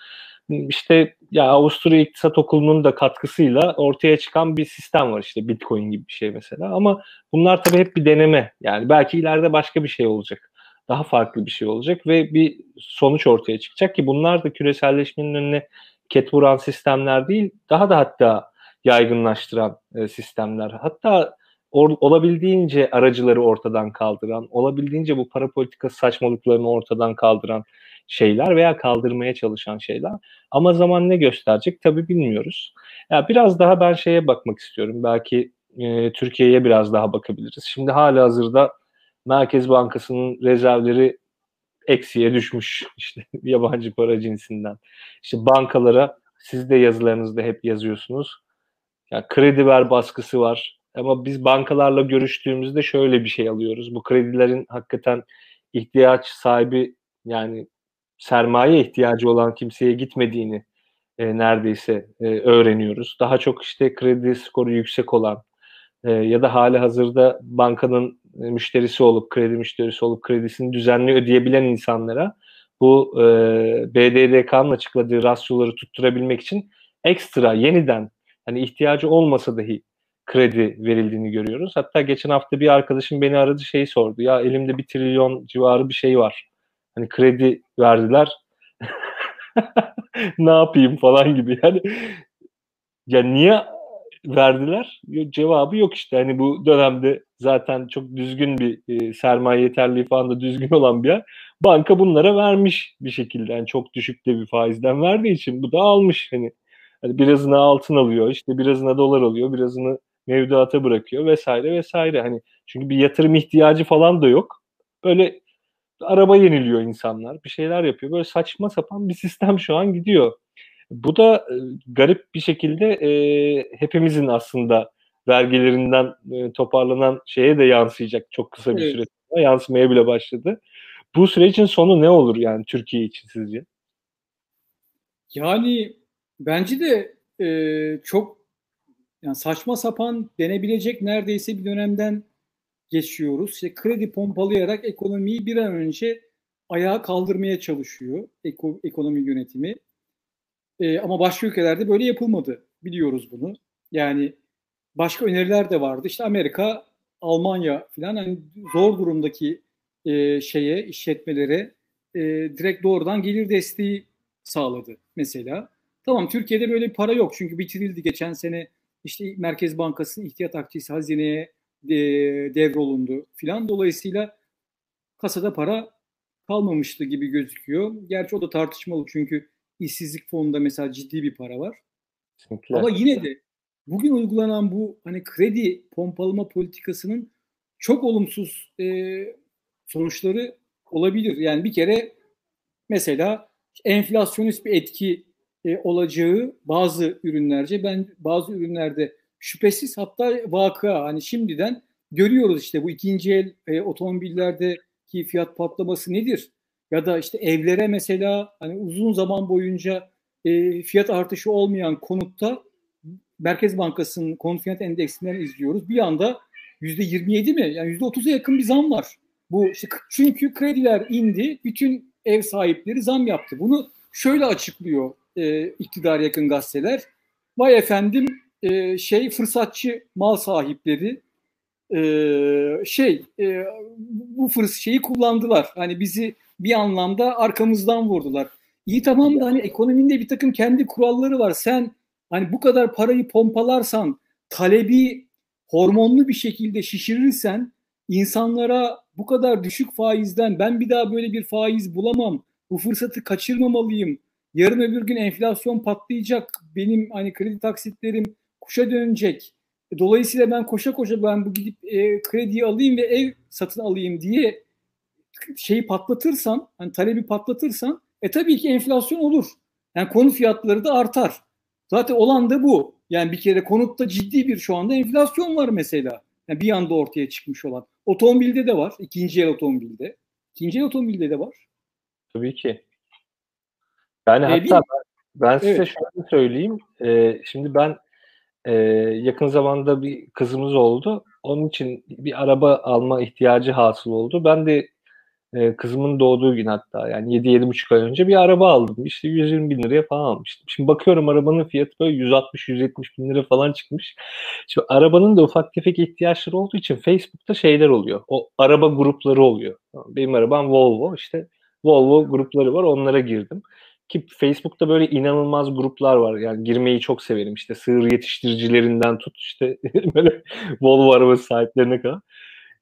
Speaker 1: işte ya Avusturya İktisat Okulu'nun da katkısıyla ortaya çıkan bir sistem var işte Bitcoin gibi bir şey mesela. Ama bunlar tabii hep bir deneme. Yani belki ileride başka bir şey olacak daha farklı bir şey olacak ve bir sonuç ortaya çıkacak ki bunlar da küreselleşmenin önüne ket vuran sistemler değil daha da hatta yaygınlaştıran e, sistemler. Hatta or, olabildiğince aracıları ortadan kaldıran olabildiğince bu para politikası saçmalıklarını ortadan kaldıran şeyler veya kaldırmaya çalışan şeyler. Ama zaman ne gösterecek tabii bilmiyoruz. Ya biraz daha ben şeye bakmak istiyorum. Belki e, Türkiye'ye biraz daha bakabiliriz. Şimdi hala hazırda Merkez Bankası'nın rezervleri eksiye düşmüş işte yabancı para cinsinden. İşte bankalara siz de yazılarınızda hep yazıyorsunuz. Ya kredi ver baskısı var. Ama biz bankalarla görüştüğümüzde şöyle bir şey alıyoruz. Bu kredilerin hakikaten ihtiyaç sahibi yani sermaye ihtiyacı olan kimseye gitmediğini e, neredeyse e, öğreniyoruz. Daha çok işte kredi skoru yüksek olan e, ya da hali hazırda bankanın e, müşterisi olup kredi müşterisi olup kredisini düzenli ödeyebilen insanlara bu e, BDDK'nın açıkladığı rasyoları tutturabilmek için ekstra yeniden hani ihtiyacı olmasa dahi kredi verildiğini görüyoruz. Hatta geçen hafta bir arkadaşım beni aradı şey sordu. Ya elimde bir trilyon civarı bir şey var hani kredi verdiler ne yapayım falan gibi yani ya niye verdiler? Cevabı yok işte. Hani bu dönemde zaten çok düzgün bir e, sermaye yeterliği falan da düzgün olan bir yer. Banka bunlara vermiş bir şekilde. Yani çok düşük de bir faizden verdiği için bu da almış. Hani, hani birazını altın alıyor, işte birazına dolar alıyor, birazını mevduata bırakıyor vesaire vesaire. Hani çünkü bir yatırım ihtiyacı falan da yok. Böyle araba yeniliyor insanlar. Bir şeyler yapıyor. Böyle saçma sapan bir sistem şu an gidiyor. Bu da e, garip bir şekilde e, hepimizin aslında vergilerinden e, toparlanan şeye de yansıyacak çok kısa bir evet. süre sonra. Yansımaya bile başladı. Bu sürecin sonu ne olur yani Türkiye için sizce?
Speaker 2: Yani bence de e, çok yani saçma sapan denebilecek neredeyse bir dönemden geçiyoruz. İşte kredi pompalayarak ekonomiyi bir an önce ayağa kaldırmaya çalışıyor eko, ekonomi yönetimi. E, ama başka ülkelerde böyle yapılmadı. Biliyoruz bunu. Yani başka öneriler de vardı. İşte Amerika, Almanya falan hani zor durumdaki e, şeye, işletmelere e, direkt doğrudan gelir desteği sağladı mesela. Tamam Türkiye'de böyle bir para yok çünkü bitirildi geçen sene işte Merkez Bankası'nın ihtiyat akçesi hazineye de, devrolundu filan. Dolayısıyla kasada para kalmamıştı gibi gözüküyor. Gerçi o da tartışmalı çünkü işsizlik fonunda mesela ciddi bir para var. Kesinlikle. Ama yine de bugün uygulanan bu hani kredi pompalama politikasının çok olumsuz e, sonuçları olabilir. Yani bir kere mesela enflasyonist bir etki e, olacağı bazı ürünlerce ben bazı ürünlerde şüphesiz hatta vaka hani şimdiden görüyoruz işte bu ikinci el e, otomobillerdeki fiyat patlaması nedir? Ya da işte evlere mesela hani uzun zaman boyunca e, fiyat artışı olmayan konutta Merkez Bankası'nın konut fiyat endeksinden izliyoruz. Bir anda yüzde 27 mi? Yani yüzde 30'a yakın bir zam var. Bu işte çünkü krediler indi, bütün ev sahipleri zam yaptı. Bunu şöyle açıklıyor e, iktidar yakın gazeteler. Vay efendim e, şey fırsatçı mal sahipleri e, şey e, bu fırs şeyi kullandılar. Hani bizi bir anlamda arkamızdan vurdular. İyi tamam da hani ekonominde bir takım kendi kuralları var. Sen hani bu kadar parayı pompalarsan, talebi hormonlu bir şekilde şişirirsen insanlara bu kadar düşük faizden ben bir daha böyle bir faiz bulamam. Bu fırsatı kaçırmamalıyım. Yarın öbür gün enflasyon patlayacak. Benim hani kredi taksitlerim kuşa dönecek. Dolayısıyla ben koşa koşa ben bu gidip e, krediyi alayım ve ev satın alayım diye şeyi patlatırsan, hani talebi patlatırsan e tabii ki enflasyon olur. Yani konut fiyatları da artar. Zaten olan da bu. Yani bir kere konutta ciddi bir şu anda enflasyon var mesela. Yani bir anda ortaya çıkmış olan. Otomobilde de var. ikinci el otomobilde. İkinci el otomobilde de var.
Speaker 1: Tabii ki. Yani ee, hatta ben, ben size evet. şöyle söyleyeyim. Ee, şimdi ben e, yakın zamanda bir kızımız oldu. Onun için bir araba alma ihtiyacı hasıl oldu. Ben de e, kızımın doğduğu gün hatta yani 7-7,5 ay önce bir araba aldım. İşte 120 bin liraya falan almıştım. Şimdi bakıyorum arabanın fiyatı böyle 160-170 bin lira falan çıkmış. Şimdi arabanın da ufak tefek ihtiyaçları olduğu için Facebook'ta şeyler oluyor. O araba grupları oluyor. Benim arabam Volvo işte Volvo grupları var onlara girdim. Ki Facebook'ta böyle inanılmaz gruplar var. Yani girmeyi çok severim. İşte sığır yetiştiricilerinden tut işte böyle Volvo arabası sahiplerine kadar.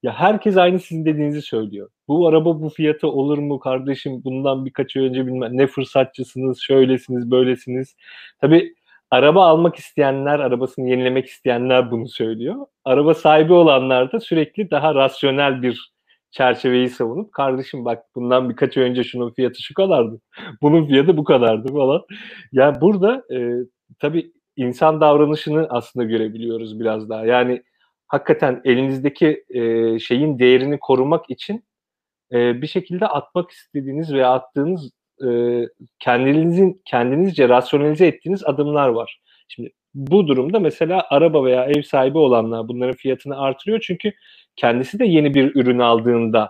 Speaker 1: Ya herkes aynı sizin dediğinizi söylüyor. Bu araba bu fiyatı olur mu kardeşim? Bundan birkaç ay önce bilmem ne fırsatçısınız, şöylesiniz, böylesiniz. Tabii araba almak isteyenler, arabasını yenilemek isteyenler bunu söylüyor. Araba sahibi olanlar da sürekli daha rasyonel bir çerçeveyi savunup kardeşim bak bundan birkaç ay önce şunun fiyatı şu kadardı. Bunun fiyatı bu kadardı falan. Yani burada e, tabii insan davranışını aslında görebiliyoruz biraz daha. Yani hakikaten elinizdeki e, şeyin değerini korumak için e, bir şekilde atmak istediğiniz veya attığınız e, kendinizin kendinizce rasyonalize ettiğiniz adımlar var. Şimdi bu durumda mesela araba veya ev sahibi olanlar bunların fiyatını artırıyor çünkü kendisi de yeni bir ürün aldığında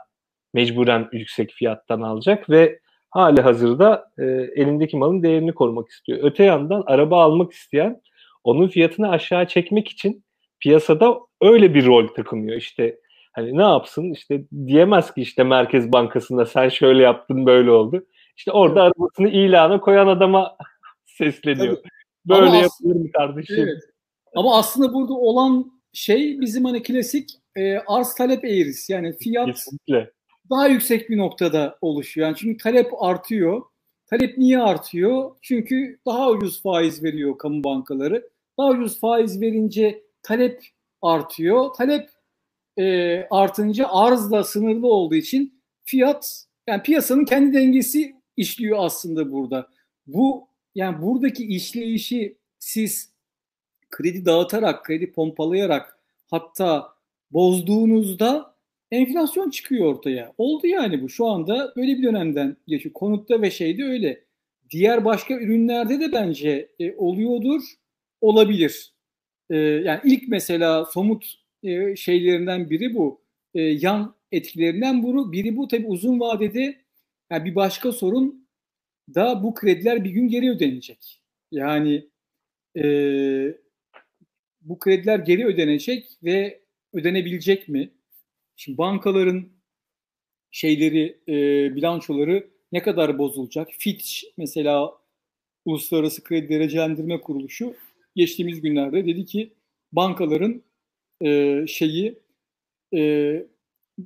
Speaker 1: mecburen yüksek fiyattan alacak ve hali hazırda e, elindeki malın değerini korumak istiyor. Öte yandan araba almak isteyen onun fiyatını aşağı çekmek için piyasada öyle bir rol takınıyor. İşte hani ne yapsın işte diyemez ki işte Merkez Bankası'nda sen şöyle yaptın böyle oldu. İşte orada evet. arabasını ilana koyan adama sesleniyor. Tabii. Böyle Ama yapıyorum kardeşim. Evet.
Speaker 2: Ama aslında burada olan şey bizim hani klasik e, arz talep eğrisi. Yani fiyat Kesinlikle. daha yüksek bir noktada oluşuyor. Yani çünkü talep artıyor. Talep niye artıyor? Çünkü daha ucuz faiz veriyor kamu bankaları. Daha ucuz faiz verince talep artıyor. Talep e, artınca arz da sınırlı olduğu için fiyat yani piyasanın kendi dengesi işliyor aslında burada. Bu yani buradaki işleyişi siz kredi dağıtarak, kredi pompalayarak hatta bozduğunuzda enflasyon çıkıyor ortaya. Oldu yani bu. Şu anda böyle bir dönemden geçiyor. Konutta ve şeyde öyle. Diğer başka ürünlerde de bence e, oluyordur, olabilir. E, yani ilk mesela somut e, şeylerinden biri bu. E, yan etkilerinden biri, biri bu. Tabii uzun vadede yani bir başka sorun da bu krediler bir gün geri ödenecek. Yani e, bu krediler geri ödenecek ve ödenebilecek mi? Şimdi bankaların şeyleri, e, bilançoları ne kadar bozulacak? Fitch mesela Uluslararası Kredi Derecelendirme Kuruluşu geçtiğimiz günlerde dedi ki bankaların e, şeyi e,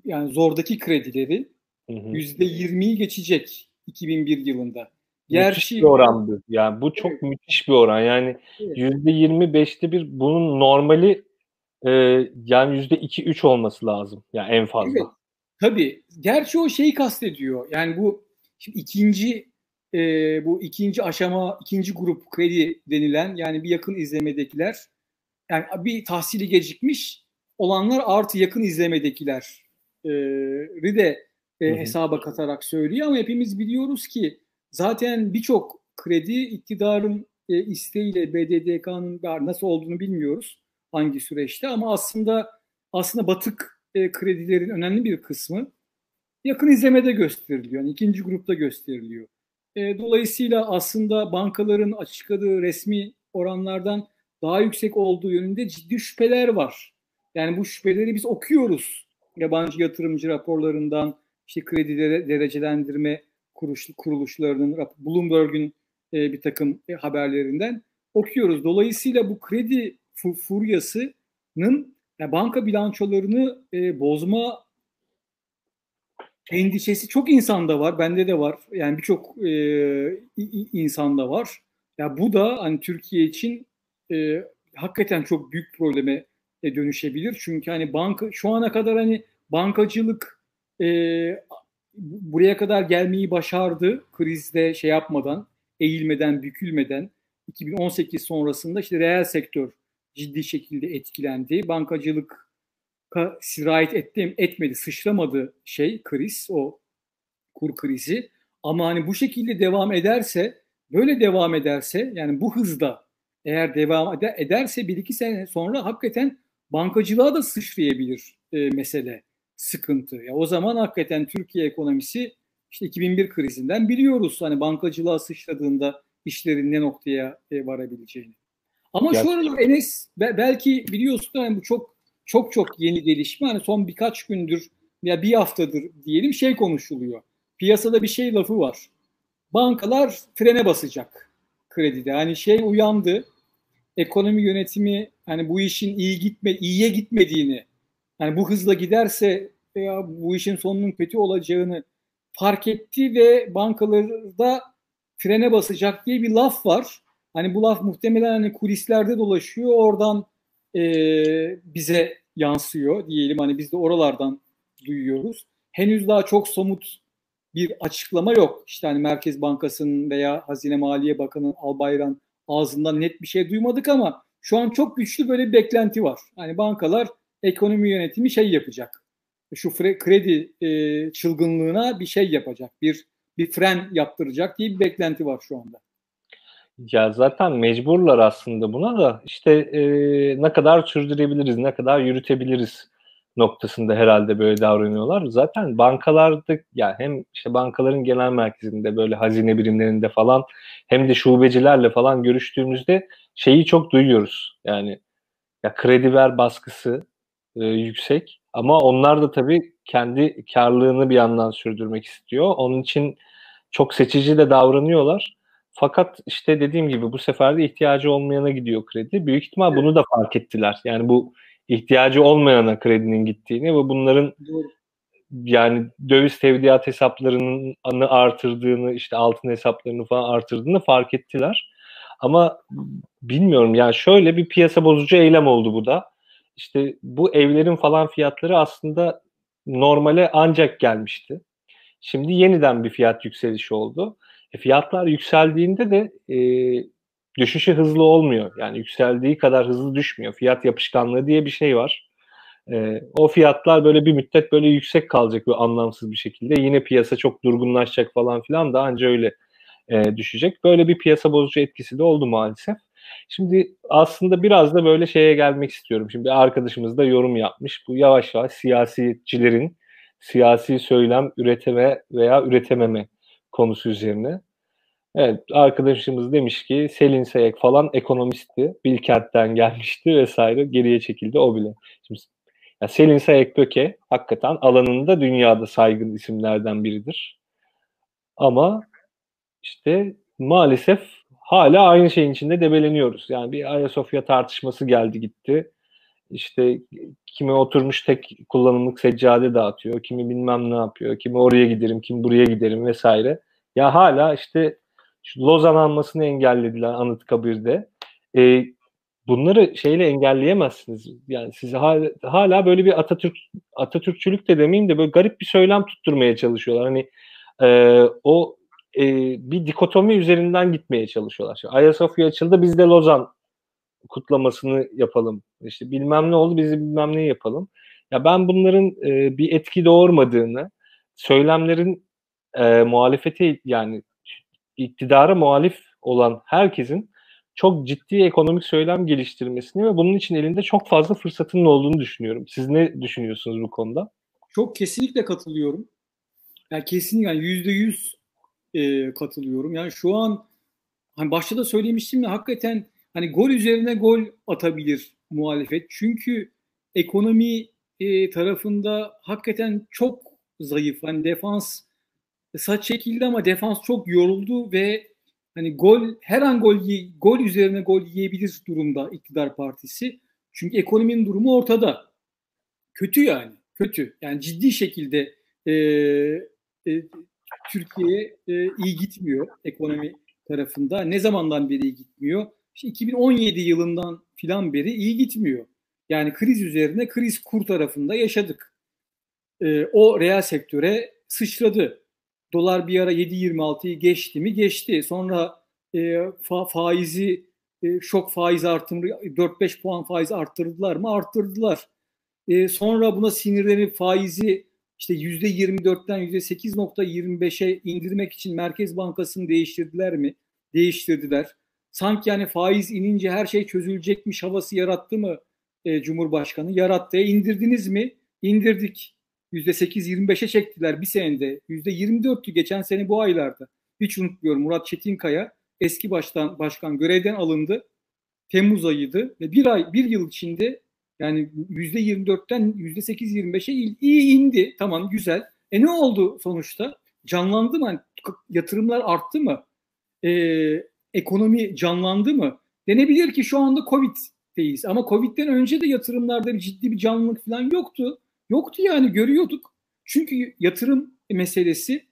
Speaker 2: yani zordaki kredileri yüzde 20'yi geçecek 2001 yılında.
Speaker 1: Gerçi, müthiş bir oran bu. Yani bu çok evet. müthiş bir oran. Yani yüzde evet. %25'te bir bunun normali e, yani yüzde iki üç olması lazım. Yani en fazla. Evet.
Speaker 2: Tabii. Gerçi o şeyi kastediyor. Yani bu şimdi ikinci e, bu ikinci aşama, ikinci grup kredi denilen yani bir yakın izlemedekiler yani bir tahsili gecikmiş olanlar artı yakın izlemedekiler e, de e, hesaba katarak söylüyor ama hepimiz biliyoruz ki zaten birçok kredi iktidarın e, isteğiyle BDDK'nın nasıl olduğunu bilmiyoruz hangi süreçte ama aslında aslında batık e, kredilerin önemli bir kısmı yakın izlemede gösteriliyor. Yani ikinci grupta gösteriliyor. E, dolayısıyla aslında bankaların açıkladığı resmi oranlardan daha yüksek olduğu yönünde ciddi şüpheler var. Yani bu şüpheleri biz okuyoruz. Yabancı yatırımcı raporlarından, işte kredi derecelendirme kuruş, kuruluşlarının, Bloomberg'ün e, bir takım e, haberlerinden okuyoruz. Dolayısıyla bu kredi furyasının yani banka bilançolarını e, bozma endişesi çok insanda var. Bende de var. Yani birçok e, insanda var. Ya bu da hani Türkiye için e, hakikaten çok büyük probleme e, dönüşebilir. Çünkü hani banka şu ana kadar hani bankacılık e, buraya kadar gelmeyi başardı. Krizde şey yapmadan, eğilmeden, bükülmeden. 2018 sonrasında işte reel sektör ciddi şekilde etkilendi. Bankacılık sirayet etti, etmedi, sıçramadı şey kriz, o kur krizi. Ama hani bu şekilde devam ederse, böyle devam ederse yani bu hızda eğer devam ederse bir iki sene sonra hakikaten bankacılığa da sıçrayabilir e, mesele, sıkıntı. Ya o zaman hakikaten Türkiye ekonomisi işte 2001 krizinden biliyoruz hani bankacılığa sıçradığında işlerin ne noktaya e, varabileceğini. Ama Gerçekten. şu aralar Enes belki biliyorsun hani bu çok çok çok yeni gelişme. Hani son birkaç gündür ya bir haftadır diyelim şey konuşuluyor. Piyasada bir şey lafı var. Bankalar frene basacak kredide. Hani şey uyandı. Ekonomi yönetimi hani bu işin iyi gitme iyiye gitmediğini yani bu hızla giderse ya bu işin sonunun kötü olacağını fark etti ve bankalarda frene basacak diye bir laf var. Hani bu laf muhtemelen hani kulislerde dolaşıyor. Oradan e, bize yansıyor diyelim. Hani biz de oralardan duyuyoruz. Henüz daha çok somut bir açıklama yok. İşte hani Merkez Bankası'nın veya Hazine Maliye Bakanı Albayrak ağzından net bir şey duymadık ama şu an çok güçlü böyle bir beklenti var. Hani bankalar ekonomi yönetimi şey yapacak. Şu kredi e, çılgınlığına bir şey yapacak. Bir bir fren yaptıracak diye bir beklenti var şu anda.
Speaker 1: Ya zaten mecburlar aslında buna da işte e, ne kadar sürdürebiliriz, ne kadar yürütebiliriz noktasında herhalde böyle davranıyorlar. Zaten bankalarda yani hem işte bankaların genel merkezinde böyle hazine birimlerinde falan hem de şubecilerle falan görüştüğümüzde şeyi çok duyuyoruz. Yani ya kredi ver baskısı e, yüksek ama onlar da tabii kendi karlılığını bir yandan sürdürmek istiyor. Onun için çok seçici de davranıyorlar. Fakat işte dediğim gibi bu sefer de ihtiyacı olmayana gidiyor kredi. Büyük ihtimal bunu da fark ettiler. Yani bu ihtiyacı olmayana kredinin gittiğini ve bunların yani döviz tevdiat hesaplarının artırdığını, işte altın hesaplarını falan artırdığını fark ettiler. Ama bilmiyorum yani şöyle bir piyasa bozucu eylem oldu bu da. İşte bu evlerin falan fiyatları aslında normale ancak gelmişti. Şimdi yeniden bir fiyat yükselişi oldu. E, fiyatlar yükseldiğinde de e, düşüşü hızlı olmuyor. Yani yükseldiği kadar hızlı düşmüyor. Fiyat yapışkanlığı diye bir şey var. E, o fiyatlar böyle bir müddet böyle yüksek kalacak bir anlamsız bir şekilde. Yine piyasa çok durgunlaşacak falan filan da anca öyle e, düşecek. Böyle bir piyasa bozucu etkisi de oldu maalesef. Şimdi aslında biraz da böyle şeye gelmek istiyorum. Şimdi arkadaşımız da yorum yapmış. Bu yavaş yavaş siyasetçilerin siyasi söylem üreteme veya üretememe konusu üzerine. Evet arkadaşımız demiş ki Selin Sayek falan ekonomisti. Bilkent'ten gelmişti vesaire. Geriye çekildi o bile. Şimdi ya Selin Sayek Böke hakikaten alanında dünyada saygın isimlerden biridir. Ama işte maalesef hala aynı şeyin içinde debeleniyoruz. Yani bir Ayasofya tartışması geldi gitti. İşte kimi oturmuş tek kullanımlık seccade dağıtıyor, kimi bilmem ne yapıyor, kimi oraya giderim, kimi buraya giderim vesaire. Ya hala işte Lozan almasını engellediler Anıtkabir'de. E, bunları şeyle engelleyemezsiniz. Yani size hala, hala böyle bir Atatürk Atatürkçülük de demeyeyim de böyle garip bir söylem tutturmaya çalışıyorlar. Hani e, o e, bir dikotomi üzerinden gitmeye çalışıyorlar. Şimdi Ayasofya açıldı biz de Lozan kutlamasını yapalım. İşte bilmem ne oldu bizi bilmem ne yapalım. Ya ben bunların e, bir etki doğurmadığını, söylemlerin e, muhalefeti yani iktidara muhalif olan herkesin çok ciddi ekonomik söylem geliştirmesini ve bunun için elinde çok fazla fırsatının olduğunu düşünüyorum. Siz ne düşünüyorsunuz bu konuda?
Speaker 2: Çok kesinlikle katılıyorum. Yani kesinlikle yani yüzde yüz e, katılıyorum. Yani şu an hani başta da söylemiştim ya hakikaten hani gol üzerine gol atabilir muhalefet. Çünkü ekonomi e, tarafında hakikaten çok zayıf. Hani defans saç çekildi ama defans çok yoruldu ve hani gol her an gol gol üzerine gol yiyebilir durumda iktidar partisi. Çünkü ekonominin durumu ortada. Kötü yani. Kötü. Yani ciddi şekilde e, e, Türkiye e, iyi gitmiyor ekonomi tarafında. Ne zamandan beri iyi gitmiyor? İşte 2017 yılından filan beri iyi gitmiyor. Yani kriz üzerine kriz kur tarafında yaşadık. E, o reel sektöre sıçradı. Dolar bir ara 7.26'yı geçti mi? Geçti. Sonra e, fa- faizi e, şok faiz artımı 4-5 puan faiz arttırdılar mı? Arttırdılar. E, sonra buna sinirlenip faizi işte %24'ten %8.25'e indirmek için Merkez Bankası'nı değiştirdiler mi? Değiştirdiler. Sanki yani faiz inince her şey çözülecekmiş havası yarattı mı e, Cumhurbaşkanı? Yarattı. E, indirdiniz mi? İndirdik. %8-25'e çektiler bir senede. %24'tü geçen sene bu aylarda. Hiç unutmuyorum Murat Çetinkaya eski baştan başkan görevden alındı. Temmuz ayıydı ve bir ay bir yıl içinde yani %24'ten %8-25'e iyi indi. Tamam güzel. E ne oldu sonuçta? Canlandı mı? Yani yatırımlar arttı mı? Ee, ekonomi canlandı mı? Denebilir ki şu anda Covid'deyiz. Ama Covid'den önce de yatırımlarda bir ciddi bir canlılık falan yoktu. Yoktu yani görüyorduk. Çünkü yatırım meselesi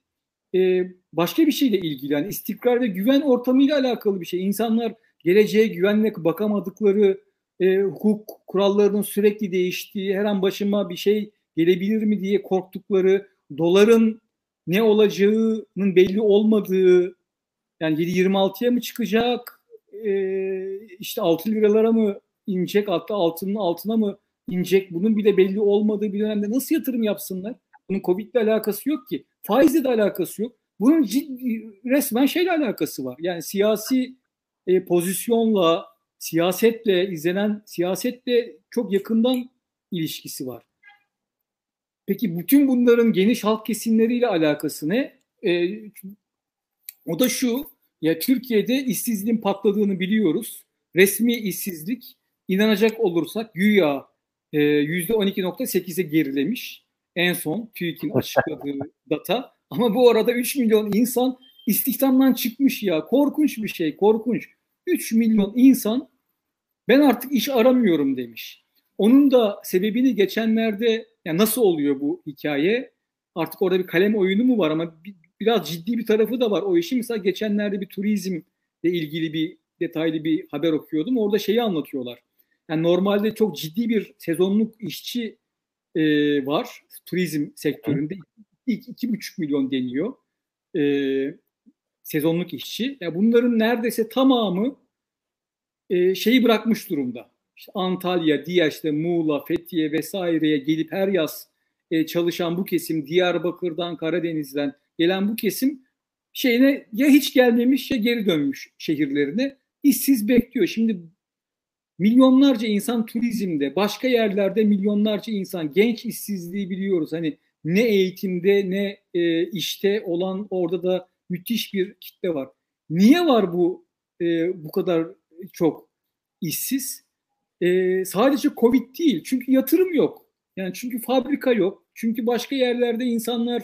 Speaker 2: e, başka bir şeyle ilgili. Yani istikrar ve güven ortamıyla alakalı bir şey. İnsanlar geleceğe güvenle bakamadıkları, e, hukuk kurallarının sürekli değiştiği, her an başıma bir şey gelebilir mi diye korktukları, doların ne olacağının belli olmadığı, yani 7.26'ya mı çıkacak, e, işte 6 liralara mı inecek, hatta altının altına mı inecek, bunun bile belli olmadığı bir dönemde nasıl yatırım yapsınlar? Bunun Covid ile alakası yok ki. Faizle de alakası yok. Bunun ciddi, resmen şeyle alakası var. Yani siyasi e, pozisyonla, siyasetle izlenen siyasetle çok yakından ilişkisi var. Peki bütün bunların geniş halk kesimleriyle alakası ne? E, o da şu, ya Türkiye'de işsizliğin patladığını biliyoruz. Resmi işsizlik inanacak olursak güya e, %12.8'e gerilemiş. En son TÜİK'in açıkladığı data. Ama bu arada 3 milyon insan istihdamdan çıkmış ya. Korkunç bir şey, korkunç. 3 milyon insan ben artık iş aramıyorum demiş. Onun da sebebini geçenlerde yani nasıl oluyor bu hikaye? Artık orada bir kalem oyunu mu var ama bir, biraz ciddi bir tarafı da var. O işin mesela geçenlerde bir turizmle ilgili bir detaylı bir haber okuyordum. Orada şeyi anlatıyorlar. Yani normalde çok ciddi bir sezonluk işçi e, var turizm sektöründe. İlk iki buçuk milyon deniyor e, sezonluk işçi. Yani bunların neredeyse tamamı e, şeyi bırakmış durumda. İşte Antalya, diğer Muğla, Fethiye vesaireye gelip her yaz e, çalışan bu kesim, Diyarbakır'dan, Karadeniz'den gelen bu kesim şeyine ya hiç gelmemiş ya geri dönmüş şehirlerine işsiz bekliyor. Şimdi milyonlarca insan turizmde, başka yerlerde milyonlarca insan genç işsizliği biliyoruz. Hani ne eğitimde ne e, işte olan orada da müthiş bir kitle var. Niye var bu e, bu kadar çok işsiz? E, sadece Covid değil. Çünkü yatırım yok. Yani çünkü fabrika yok. Çünkü başka yerlerde insanlar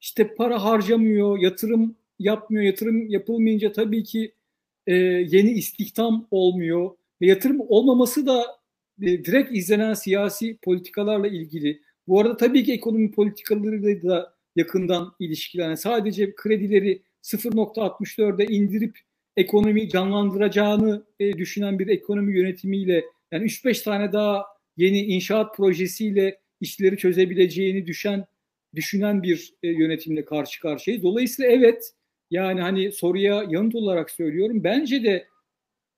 Speaker 2: işte para harcamıyor, yatırım yapmıyor. Yatırım yapılmayınca tabii ki e, yeni istihdam olmuyor. Ve yatırım olmaması da e, direkt izlenen siyasi politikalarla ilgili. Bu arada tabii ki ekonomi politikalarıyla da yakından ilişkilenen sadece kredileri 0.64'e indirip ekonomi canlandıracağını e, düşünen bir ekonomi yönetimiyle yani 3-5 tane daha yeni inşaat projesiyle işleri çözebileceğini düşen düşünen bir e, yönetimle karşı karşıyayız. Dolayısıyla evet yani hani soruya yanıt olarak söylüyorum. Bence de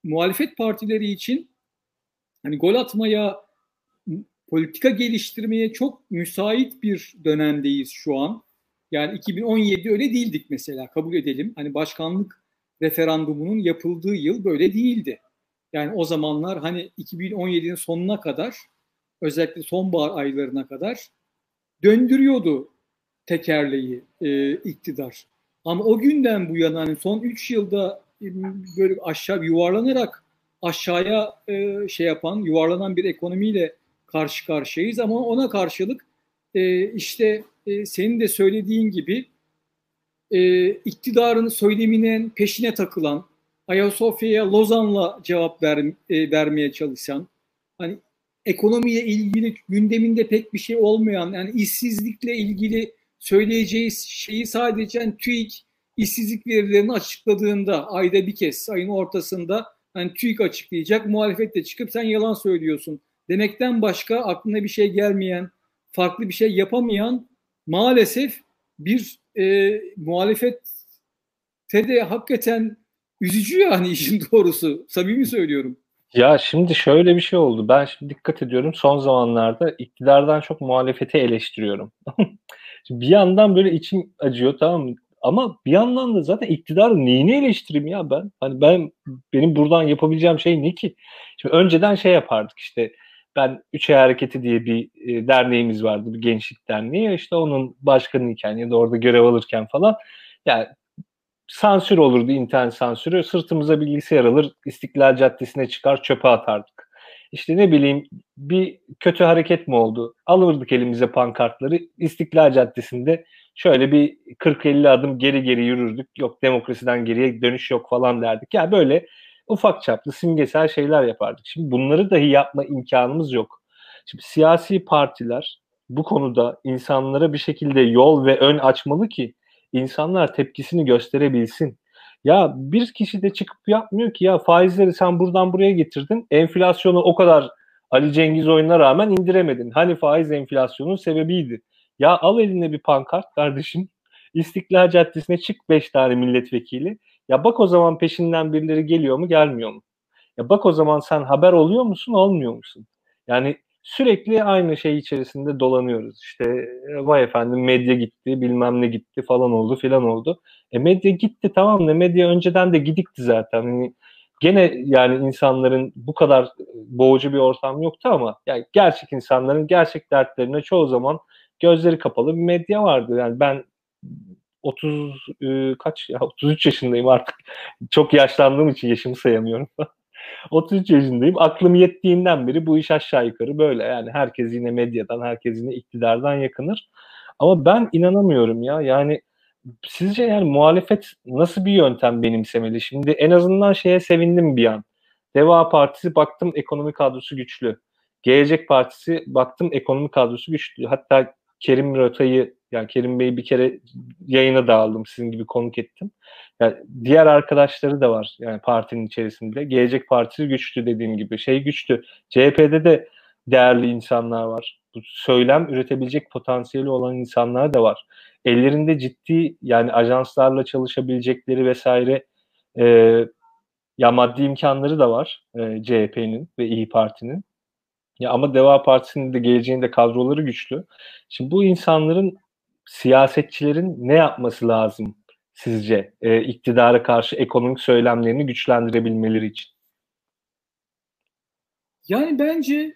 Speaker 2: muhalefet partileri için hani gol atmaya, politika geliştirmeye çok müsait bir dönemdeyiz şu an. Yani 2017 öyle değildik mesela kabul edelim. Hani başkanlık referandumunun yapıldığı yıl böyle değildi. Yani o zamanlar hani 2017'nin sonuna kadar özellikle sonbahar aylarına kadar döndürüyordu tekerleği e, iktidar. Ama o günden bu yana hani son 3 yılda e, böyle aşağı yuvarlanarak aşağıya e, şey yapan, yuvarlanan bir ekonomiyle karşı karşıyayız ama ona karşılık e, işte e, senin de söylediğin gibi e, iktidarın söyleminin peşine takılan, Ayasofya'ya Lozan'la cevap ver, e, vermeye çalışan, hani ekonomiye ilgili gündeminde pek bir şey olmayan, yani işsizlikle ilgili söyleyeceği şeyi sadece yani TÜİK işsizlik verilerini açıkladığında ayda bir kez ayın ortasında yani TÜİK açıklayacak muhalefet de çıkıp sen yalan söylüyorsun demekten başka aklına bir şey gelmeyen farklı bir şey yapamayan maalesef bir e, muhalefette de hakikaten üzücü yani işin doğrusu. Samimi söylüyorum.
Speaker 1: Ya şimdi şöyle bir şey oldu. Ben şimdi dikkat ediyorum son zamanlarda iktidardan çok muhalefeti eleştiriyorum. bir yandan böyle içim acıyor tamam mı? Ama bir yandan da zaten iktidarın neyini eleştireyim ya ben? Hani ben benim buradan yapabileceğim şey ne ki? Şimdi önceden şey yapardık işte ben Üç Ay Hareketi diye bir e, derneğimiz vardı, bir gençlik derneği. İşte onun başkanıyken ya da orada görev alırken falan yani sansür olurdu internet sansürü. Sırtımıza bilgisayar alır, İstiklal Caddesi'ne çıkar çöpe atardık. İşte ne bileyim bir kötü hareket mi oldu? Alırdık elimize pankartları İstiklal Caddesi'nde şöyle bir 40-50 adım geri geri yürürdük. Yok demokrasiden geriye dönüş yok falan derdik. Yani böyle ufak çaplı simgesel şeyler yapardık. Şimdi bunları dahi yapma imkanımız yok. Şimdi siyasi partiler bu konuda insanlara bir şekilde yol ve ön açmalı ki insanlar tepkisini gösterebilsin. Ya bir kişi de çıkıp yapmıyor ki ya faizleri sen buradan buraya getirdin. Enflasyonu o kadar Ali Cengiz oyuna rağmen indiremedin. Hani faiz enflasyonun sebebiydi. Ya al eline bir pankart kardeşim. İstiklal Caddesi'ne çık 5 tane milletvekili. Ya bak o zaman peşinden birileri geliyor mu gelmiyor mu? Ya bak o zaman sen haber oluyor musun olmuyor musun? Yani sürekli aynı şey içerisinde dolanıyoruz. İşte e, vay efendim medya gitti bilmem ne gitti falan oldu filan oldu. E medya gitti tamam da medya önceden de gidikti zaten. Hani gene yani insanların bu kadar boğucu bir ortam yoktu ama yani gerçek insanların gerçek dertlerine çoğu zaman gözleri kapalı bir medya vardı. Yani ben 30 e, kaç ya 33 yaşındayım artık. Çok yaşlandığım için yaşımı sayamıyorum. 33 yaşındayım. Aklım yettiğinden beri bu iş aşağı yukarı böyle. Yani herkes yine medyadan, herkes yine iktidardan yakınır. Ama ben inanamıyorum ya. Yani sizce yani muhalefet nasıl bir yöntem benimsemeli? Şimdi en azından şeye sevindim bir an. Deva Partisi baktım ekonomi kadrosu güçlü. Gelecek Partisi baktım ekonomi kadrosu güçlü. Hatta Kerim Röta'yı yani Kerim Bey'i bir kere yayına da aldım sizin gibi konuk ettim. Yani diğer arkadaşları da var yani partinin içerisinde. Gelecek Partisi güçlü dediğim gibi. Şey güçlü. CHP'de de değerli insanlar var. Bu söylem üretebilecek potansiyeli olan insanlar da var. Ellerinde ciddi yani ajanslarla çalışabilecekleri vesaire e, Ya maddi imkanları da var e, CHP'nin ve İyi Parti'nin. Ya ama Deva Partisi'nin de geleceğinde kadroları güçlü. Şimdi bu insanların siyasetçilerin ne yapması lazım sizce e, iktidara karşı ekonomik söylemlerini güçlendirebilmeleri için?
Speaker 2: Yani bence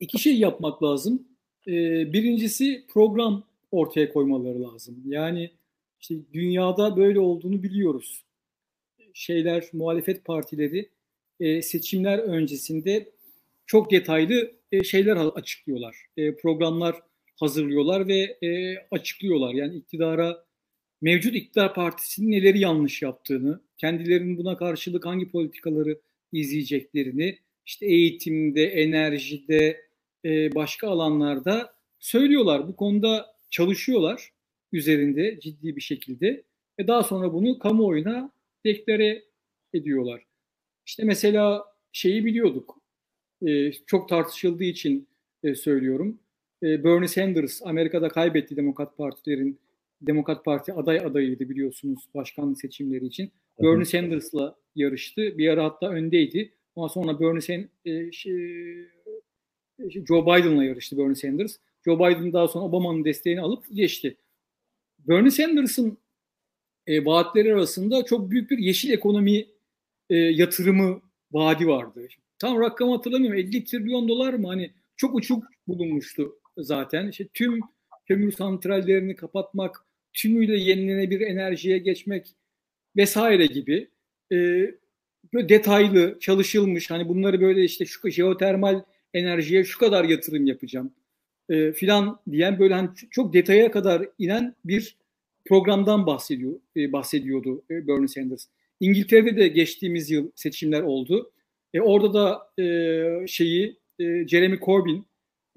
Speaker 2: iki şey yapmak lazım. Ee, birincisi program ortaya koymaları lazım. Yani işte dünyada böyle olduğunu biliyoruz. Şeyler, muhalefet partileri e, seçimler öncesinde çok detaylı e, şeyler açıklıyorlar. E, programlar hazırlıyorlar ve e, açıklıyorlar. Yani iktidara mevcut iktidar partisinin neleri yanlış yaptığını, kendilerinin buna karşılık hangi politikaları izleyeceklerini, işte eğitimde, enerjide, e, başka alanlarda söylüyorlar. Bu konuda çalışıyorlar üzerinde ciddi bir şekilde ve daha sonra bunu kamuoyuna deklare ediyorlar. İşte mesela şeyi biliyorduk, e, çok tartışıldığı için e, söylüyorum. E, Bernie Sanders Amerika'da kaybetti Demokrat Partilerin Demokrat Parti aday adayıydı biliyorsunuz başkanlık seçimleri için. Hı Bernie Sanders'la yarıştı. Bir ara hatta öndeydi. Ondan sonra Bernie Sanders e, şey, e, Joe Biden'la yarıştı Bernie Sanders. Joe Biden daha sonra Obama'nın desteğini alıp geçti. Bernie Sanders'ın e, vaatleri arasında çok büyük bir yeşil ekonomi e, yatırımı vaadi vardı. Tam rakam hatırlamıyorum. 50 trilyon dolar mı? Hani çok uçuk bulunmuştu zaten. İşte tüm kömür santrallerini kapatmak, tümüyle yenilenebilir enerjiye geçmek vesaire gibi e, böyle detaylı çalışılmış hani bunları böyle işte şu jeotermal enerjiye şu kadar yatırım yapacağım e, filan diyen böyle hani çok detaya kadar inen bir programdan bahsediyor e, bahsediyordu e, Bernie Sanders. İngiltere'de de geçtiğimiz yıl seçimler oldu. E, orada da e, şeyi e, Jeremy Corbyn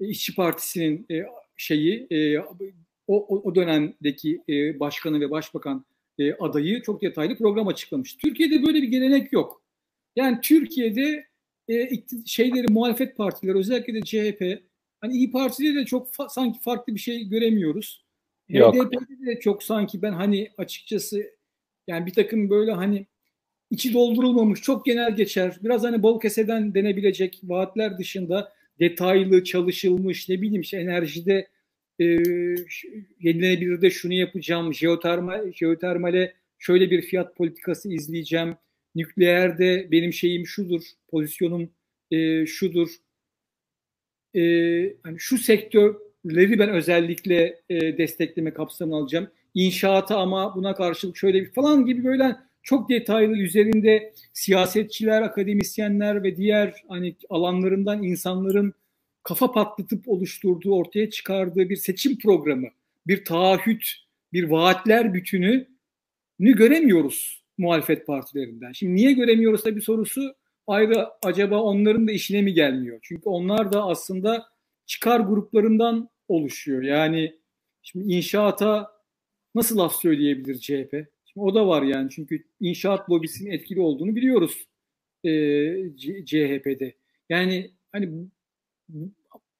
Speaker 2: İşçi Partisi'nin e, şeyi e, o, o dönemdeki e, başkanı ve başbakan e, adayı çok detaylı program açıklamış. Türkiye'de böyle bir gelenek yok. Yani Türkiye'de e, şeyleri muhalefet partileri özellikle de CHP hani İyi Parti'de de çok fa- sanki farklı bir şey göremiyoruz. Yok. HDP'de de çok sanki ben hani açıkçası yani bir takım böyle hani içi doldurulmamış çok genel geçer. Biraz hani bol keseden denebilecek vaatler dışında detaylı çalışılmış ne bileyim işte enerjide e, yenilenebilir de şunu yapacağım, jeotermal, jeotermale şöyle bir fiyat politikası izleyeceğim, nükleerde benim şeyim şudur, pozisyonum e, şudur, e, hani şu sektörleri ben özellikle e, destekleme kapsamına alacağım. İnşaata ama buna karşılık şöyle bir falan gibi böyle çok detaylı üzerinde siyasetçiler, akademisyenler ve diğer hani alanlarından insanların kafa patlatıp oluşturduğu, ortaya çıkardığı bir seçim programı, bir taahhüt, bir vaatler bütünü göremiyoruz muhalefet partilerinden. Şimdi niye göremiyoruz da bir sorusu ayrı acaba onların da işine mi gelmiyor? Çünkü onlar da aslında çıkar gruplarından oluşuyor. Yani şimdi inşaata nasıl laf söyleyebilir CHP? O da var yani çünkü inşaat lobisinin etkili olduğunu biliyoruz e, CHP'de. Yani hani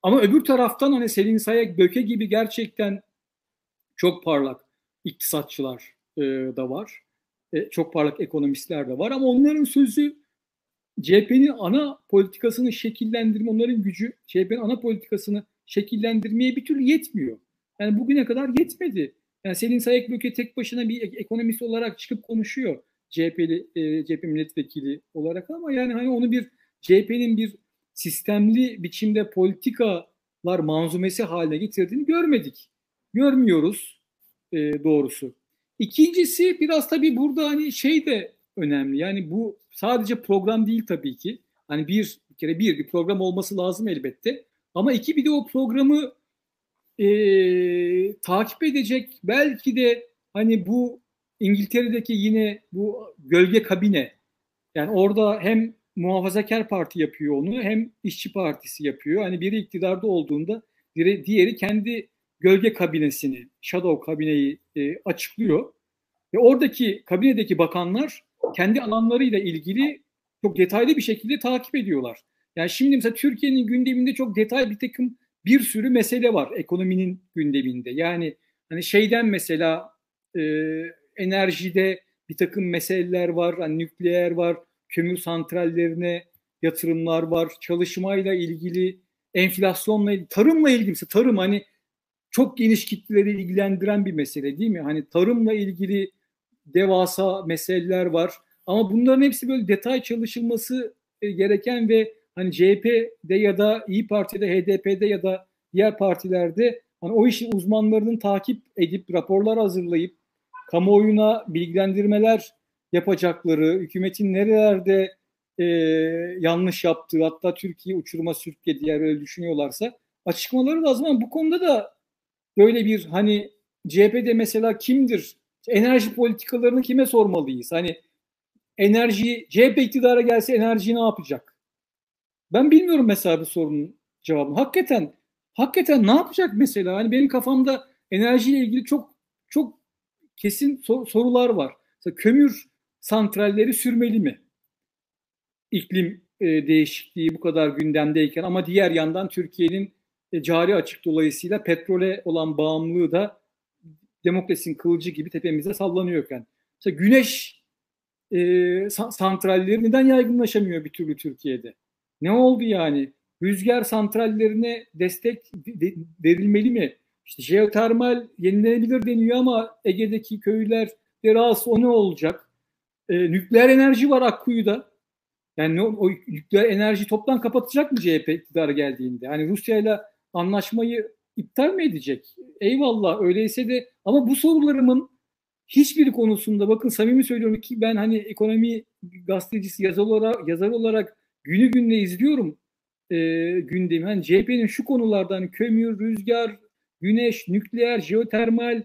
Speaker 2: ama öbür taraftan hani Selin Sayek, Böke gibi gerçekten çok parlak iktisatçılar e, da var. E, çok parlak ekonomistler de var ama onların sözü CHP'nin ana politikasını şekillendirme, onların gücü CHP'nin ana politikasını şekillendirmeye bir türlü yetmiyor. Yani bugüne kadar yetmedi. Yani Selin Sayek Böke tek başına bir ekonomist olarak çıkıp konuşuyor. CHP'li, e, CHP milletvekili olarak ama yani hani onu bir CHP'nin bir sistemli biçimde politikalar manzumesi haline getirdiğini görmedik. Görmüyoruz e, doğrusu. İkincisi biraz tabii burada hani şey de önemli. Yani bu sadece program değil tabii ki. Hani bir, bir kere bir, bir program olması lazım elbette. Ama iki bir de o programı e, takip edecek belki de hani bu İngiltere'deki yine bu gölge kabine yani orada hem muhafazakar parti yapıyor onu hem işçi partisi yapıyor. Hani biri iktidarda olduğunda diğeri kendi gölge kabinesini, shadow kabineyi e, açıklıyor. Ve oradaki kabinedeki bakanlar kendi alanlarıyla ilgili çok detaylı bir şekilde takip ediyorlar. Yani şimdi mesela Türkiye'nin gündeminde çok detay bir takım bir sürü mesele var ekonominin gündeminde. Yani hani şeyden mesela e, enerjide bir takım meseleler var. Hani nükleer var, kömür santrallerine yatırımlar var. Çalışmayla ilgili, enflasyonla ilgili, tarımla ilgili mesela tarım hani çok geniş kitleleri ilgilendiren bir mesele değil mi? Hani tarımla ilgili devasa meseleler var. Ama bunların hepsi böyle detay çalışılması e, gereken ve hani CHP'de ya da İyi Parti'de, HDP'de ya da diğer partilerde hani o işin uzmanlarının takip edip raporlar hazırlayıp kamuoyuna bilgilendirmeler yapacakları, hükümetin nerelerde e, yanlış yaptığı hatta Türkiye uçuruma sürüklediği eğer öyle düşünüyorlarsa açıklamaları lazım ama bu konuda da böyle bir hani CHP'de mesela kimdir? Enerji politikalarını kime sormalıyız? Hani enerji CHP iktidara gelse enerji ne yapacak? Ben bilmiyorum mesela bu sorunun cevabını. Hakikaten hakikaten ne yapacak mesela? Hani benim kafamda enerjiyle ilgili çok çok kesin sor, sorular var. Mesela kömür santralleri sürmeli mi? İklim e, değişikliği bu kadar gündemdeyken ama diğer yandan Türkiye'nin e, cari açık dolayısıyla petrole olan bağımlılığı da demokrasinin kılıcı gibi tepemize sallanıyorken. Mesela güneş e, santralleri neden yaygınlaşamıyor bir türlü Türkiye'de? Ne oldu yani? Rüzgar santrallerine destek verilmeli mi? İşte jeotermal yenilenebilir deniyor ama Ege'deki köyler rahatsız o ne olacak? E, nükleer enerji var Akkuyu'da. Yani o, o nükleer enerji toptan kapatacak mı CHP iktidara geldiğinde? Hani Rusya ile anlaşmayı iptal mi edecek? Eyvallah öyleyse de ama bu sorularımın hiçbir konusunda bakın samimi söylüyorum ki ben hani ekonomi gazetecisi yazar olarak, yazar olarak günü gününe izliyorum e, gündemi. Hani CHP'nin şu konulardan hani kömür, rüzgar, güneş, nükleer, jeotermal,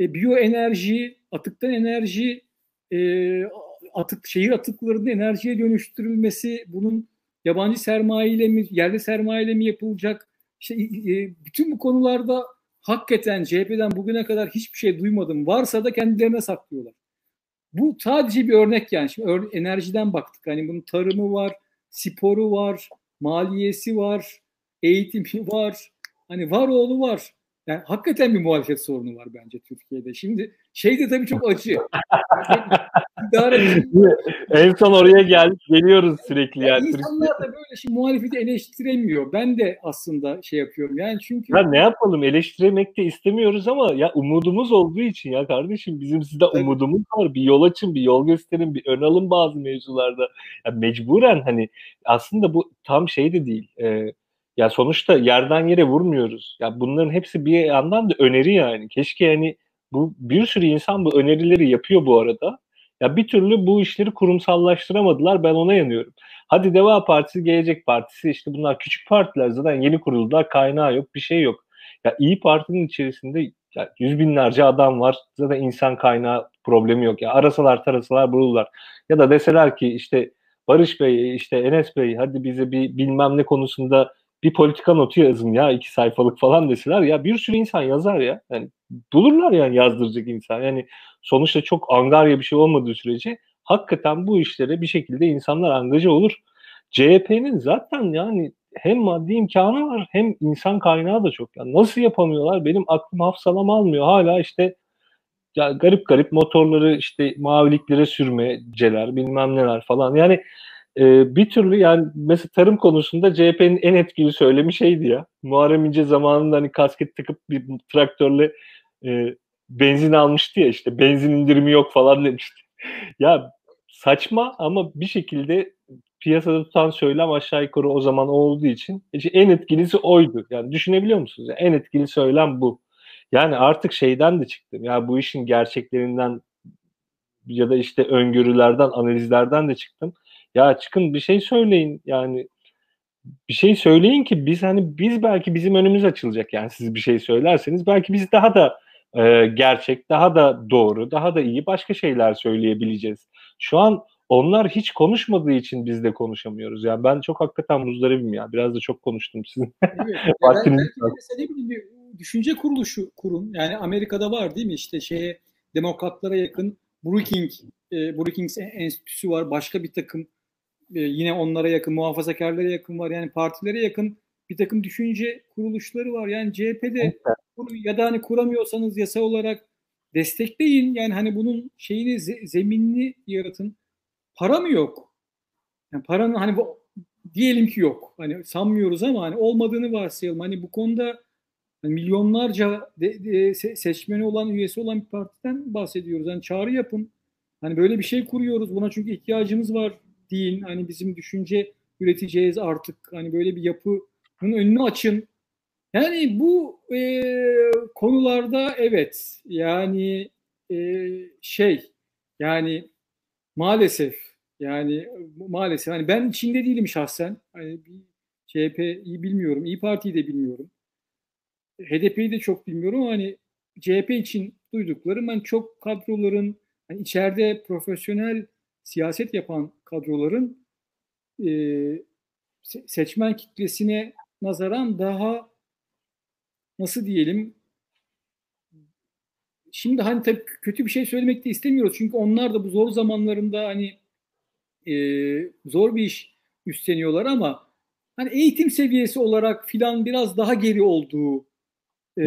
Speaker 2: e, biyoenerji, atıktan enerji, e, atık şehir atıklarının enerjiye dönüştürülmesi, bunun yabancı sermayeyle mi, yerli sermayeyle mi yapılacak? İşte e, bütün bu konularda hakikaten CHP'den bugüne kadar hiçbir şey duymadım. Varsa da kendilerine saklıyorlar. Bu sadece bir örnek yani. Şimdi enerjiden baktık. Hani bunun tarımı var, sporu var, maliyesi var, eğitimi var. Hani var oğlu var. Yani hakikaten bir muhalefet sorunu var bence Türkiye'de. Şimdi şey de tabii çok acı.
Speaker 1: en son oraya gel geliyoruz sürekli yani. yani
Speaker 2: insanlar da böyle şimdi muhalefeti eleştiremiyor. Ben de aslında şey yapıyorum. Yani çünkü
Speaker 1: ya ne yapalım eleştiremek de istemiyoruz ama ya umudumuz olduğu için ya kardeşim bizim sizde Tabii. umudumuz var. Bir yol açın, bir yol gösterin, bir ön alın bazı mevzularda. Ya mecburen hani aslında bu tam şey de değil. Ee, ya sonuçta yerden yere vurmuyoruz. Ya bunların hepsi bir yandan da öneri yani. Keşke hani bu bir sürü insan bu önerileri yapıyor bu arada. Ya bir türlü bu işleri kurumsallaştıramadılar. Ben ona yanıyorum. Hadi Deva Partisi, Gelecek Partisi işte bunlar küçük partiler zaten yeni kuruldular. Kaynağı yok, bir şey yok. Ya İyi Parti'nin içerisinde ya yüz binlerce adam var. Zaten insan kaynağı problemi yok. Ya arasalar tarasalar bulurlar. Ya da deseler ki işte Barış Bey, işte Enes Bey hadi bize bir bilmem ne konusunda bir politika notu yazın ya iki sayfalık falan deseler ya bir sürü insan yazar ya. Yani bulurlar yani yazdıracak insan. Yani sonuçta çok angarya bir şey olmadığı sürece hakikaten bu işlere bir şekilde insanlar angaja olur. CHP'nin zaten yani hem maddi imkanı var hem insan kaynağı da çok. Yani nasıl yapamıyorlar? Benim aklım hafsalam almıyor. Hala işte ya garip garip motorları işte maviliklere sürmeceler bilmem neler falan. Yani e, bir türlü yani mesela tarım konusunda CHP'nin en etkili söylemi şeydi ya. Muharrem İnce zamanında hani kasket takıp bir traktörle e, benzin almıştı ya işte benzin indirimi yok falan demişti. ya saçma ama bir şekilde piyasada tutan söylem aşağı yukarı o zaman olduğu için işte en etkilisi oydu. Yani düşünebiliyor musunuz? Yani en etkili söylem bu. Yani artık şeyden de çıktım. Ya bu işin gerçeklerinden ya da işte öngörülerden, analizlerden de çıktım. Ya çıkın bir şey söyleyin yani bir şey söyleyin ki biz hani biz belki bizim önümüz açılacak yani siz bir şey söylerseniz belki biz daha da e, gerçek, daha da doğru, daha da iyi başka şeyler söyleyebileceğiz. Şu an onlar hiç konuşmadığı için biz de konuşamıyoruz. Yani ben çok hakikaten muzdaribim ya. Biraz da çok konuştum sizin. Evet.
Speaker 2: ben, de bir düşünce kuruluşu kurun. Yani Amerika'da var değil mi? İşte şeye demokratlara yakın Brookings, e, Brookings Enstitüsü var. Başka bir takım yine onlara yakın, muhafazakarlara yakın var. Yani partilere yakın bir takım düşünce kuruluşları var. Yani CHP'de ya da hani kuramıyorsanız yasa olarak destekleyin. Yani hani bunun şeyini zeminini yaratın. Para mı yok? Yani paranın hani bu, diyelim ki yok. Hani sanmıyoruz ama hani olmadığını varsayalım. Hani bu konuda hani milyonlarca de, de, seçmeni olan, üyesi olan bir partiden bahsediyoruz. Yani çağrı yapın. Hani böyle bir şey kuruyoruz. Buna çünkü ihtiyacımız var deyin. Hani bizim düşünce üreteceğiz artık. Hani böyle bir yapının önünü açın. Yani bu e, konularda evet yani e, şey yani maalesef yani maalesef hani ben içinde değilim şahsen. Hani CHP'yi bilmiyorum, İyi Parti'yi de bilmiyorum. HDP'yi de çok bilmiyorum hani CHP için duyduklarım ben çok kadroların yani içeride profesyonel siyaset yapan kadroların e, seçmen kitlesine nazaran daha nasıl diyelim şimdi hani tabii kötü bir şey söylemek de istemiyoruz çünkü onlar da bu zor zamanlarında hani e, zor bir iş üstleniyorlar ama hani eğitim seviyesi olarak filan biraz daha geri olduğu e,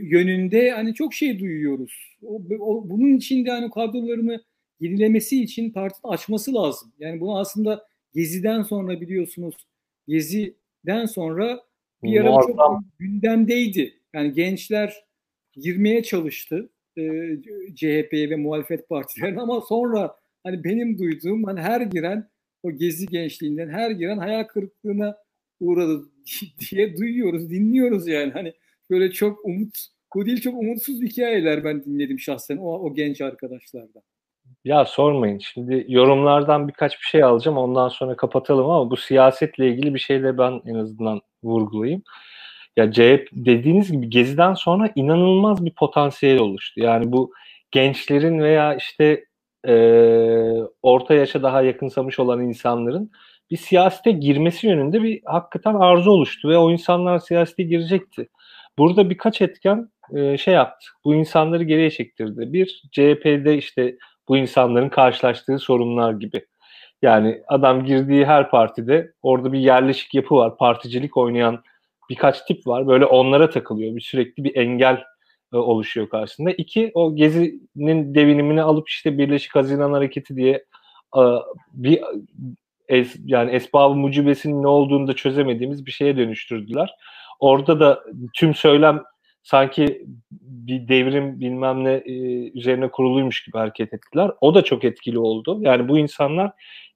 Speaker 2: yönünde hani çok şey duyuyoruz. O, o, bunun için de hani kadrolarını yenilemesi için partinin açması lazım. Yani bunu aslında Gezi'den sonra biliyorsunuz Gezi'den sonra bir ara çok gündemdeydi. Yani gençler girmeye çalıştı e, CHP'ye ve muhalefet partilerine ama sonra hani benim duyduğum hani her giren o gezi gençliğinden her giren hayal kırıklığına uğradı diye duyuyoruz, dinliyoruz yani. Hani böyle çok umut, bu değil çok umutsuz hikayeler ben dinledim şahsen o, o genç arkadaşlardan.
Speaker 1: Ya sormayın. Şimdi yorumlardan birkaç bir şey alacağım. Ondan sonra kapatalım ama bu siyasetle ilgili bir şeyle ben en azından vurgulayayım. Ya CHP dediğiniz gibi Gezi'den sonra inanılmaz bir potansiyel oluştu. Yani bu gençlerin veya işte e, orta yaşa daha yakınsamış olan insanların bir siyasete girmesi yönünde bir hakikaten arzu oluştu ve o insanlar siyasete girecekti. Burada birkaç etken e, şey yaptı. Bu insanları geriye çektirdi. Bir, CHP'de işte bu insanların karşılaştığı sorunlar gibi. Yani adam girdiği her partide orada bir yerleşik yapı var. Particilik oynayan birkaç tip var. Böyle onlara takılıyor. Bir sürekli bir engel e, oluşuyor karşısında. İki, o Gezi'nin devinimini alıp işte Birleşik Haziran Hareketi diye e, bir es, yani esbabı mucibesinin ne olduğunu da çözemediğimiz bir şeye dönüştürdüler. Orada da tüm söylem sanki bir devrim bilmem ne e, üzerine kuruluymuş gibi hareket ettiler. O da çok etkili oldu. Yani bu insanlar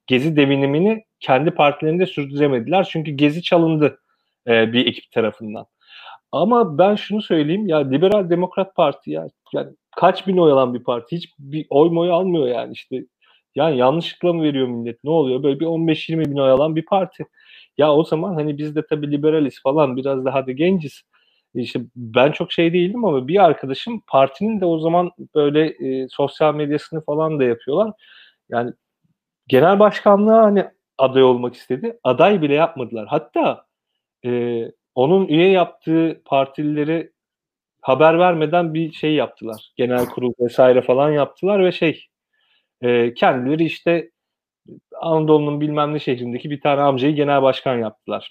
Speaker 1: Gezi devinimini kendi partilerinde sürdüremediler. Çünkü Gezi çalındı e, bir ekip tarafından. Ama ben şunu söyleyeyim ya Liberal Demokrat Parti ya yani kaç bin oy alan bir parti hiç bir oy moy almıyor yani işte yani yanlışlıkla mı veriyor millet ne oluyor böyle bir 15-20 bin oy alan bir parti. Ya o zaman hani biz de tabii liberaliz falan biraz daha da genciz. İşte ben çok şey değildim ama bir arkadaşım partinin de o zaman böyle e, sosyal medyasını falan da yapıyorlar. Yani genel başkanlığa hani aday olmak istedi. Aday bile yapmadılar. Hatta e, onun üye yaptığı partileri haber vermeden bir şey yaptılar. Genel kurul vesaire falan yaptılar ve şey e, kendileri işte Anadolu'nun bilmem ne şehrindeki bir tane amcayı genel başkan yaptılar.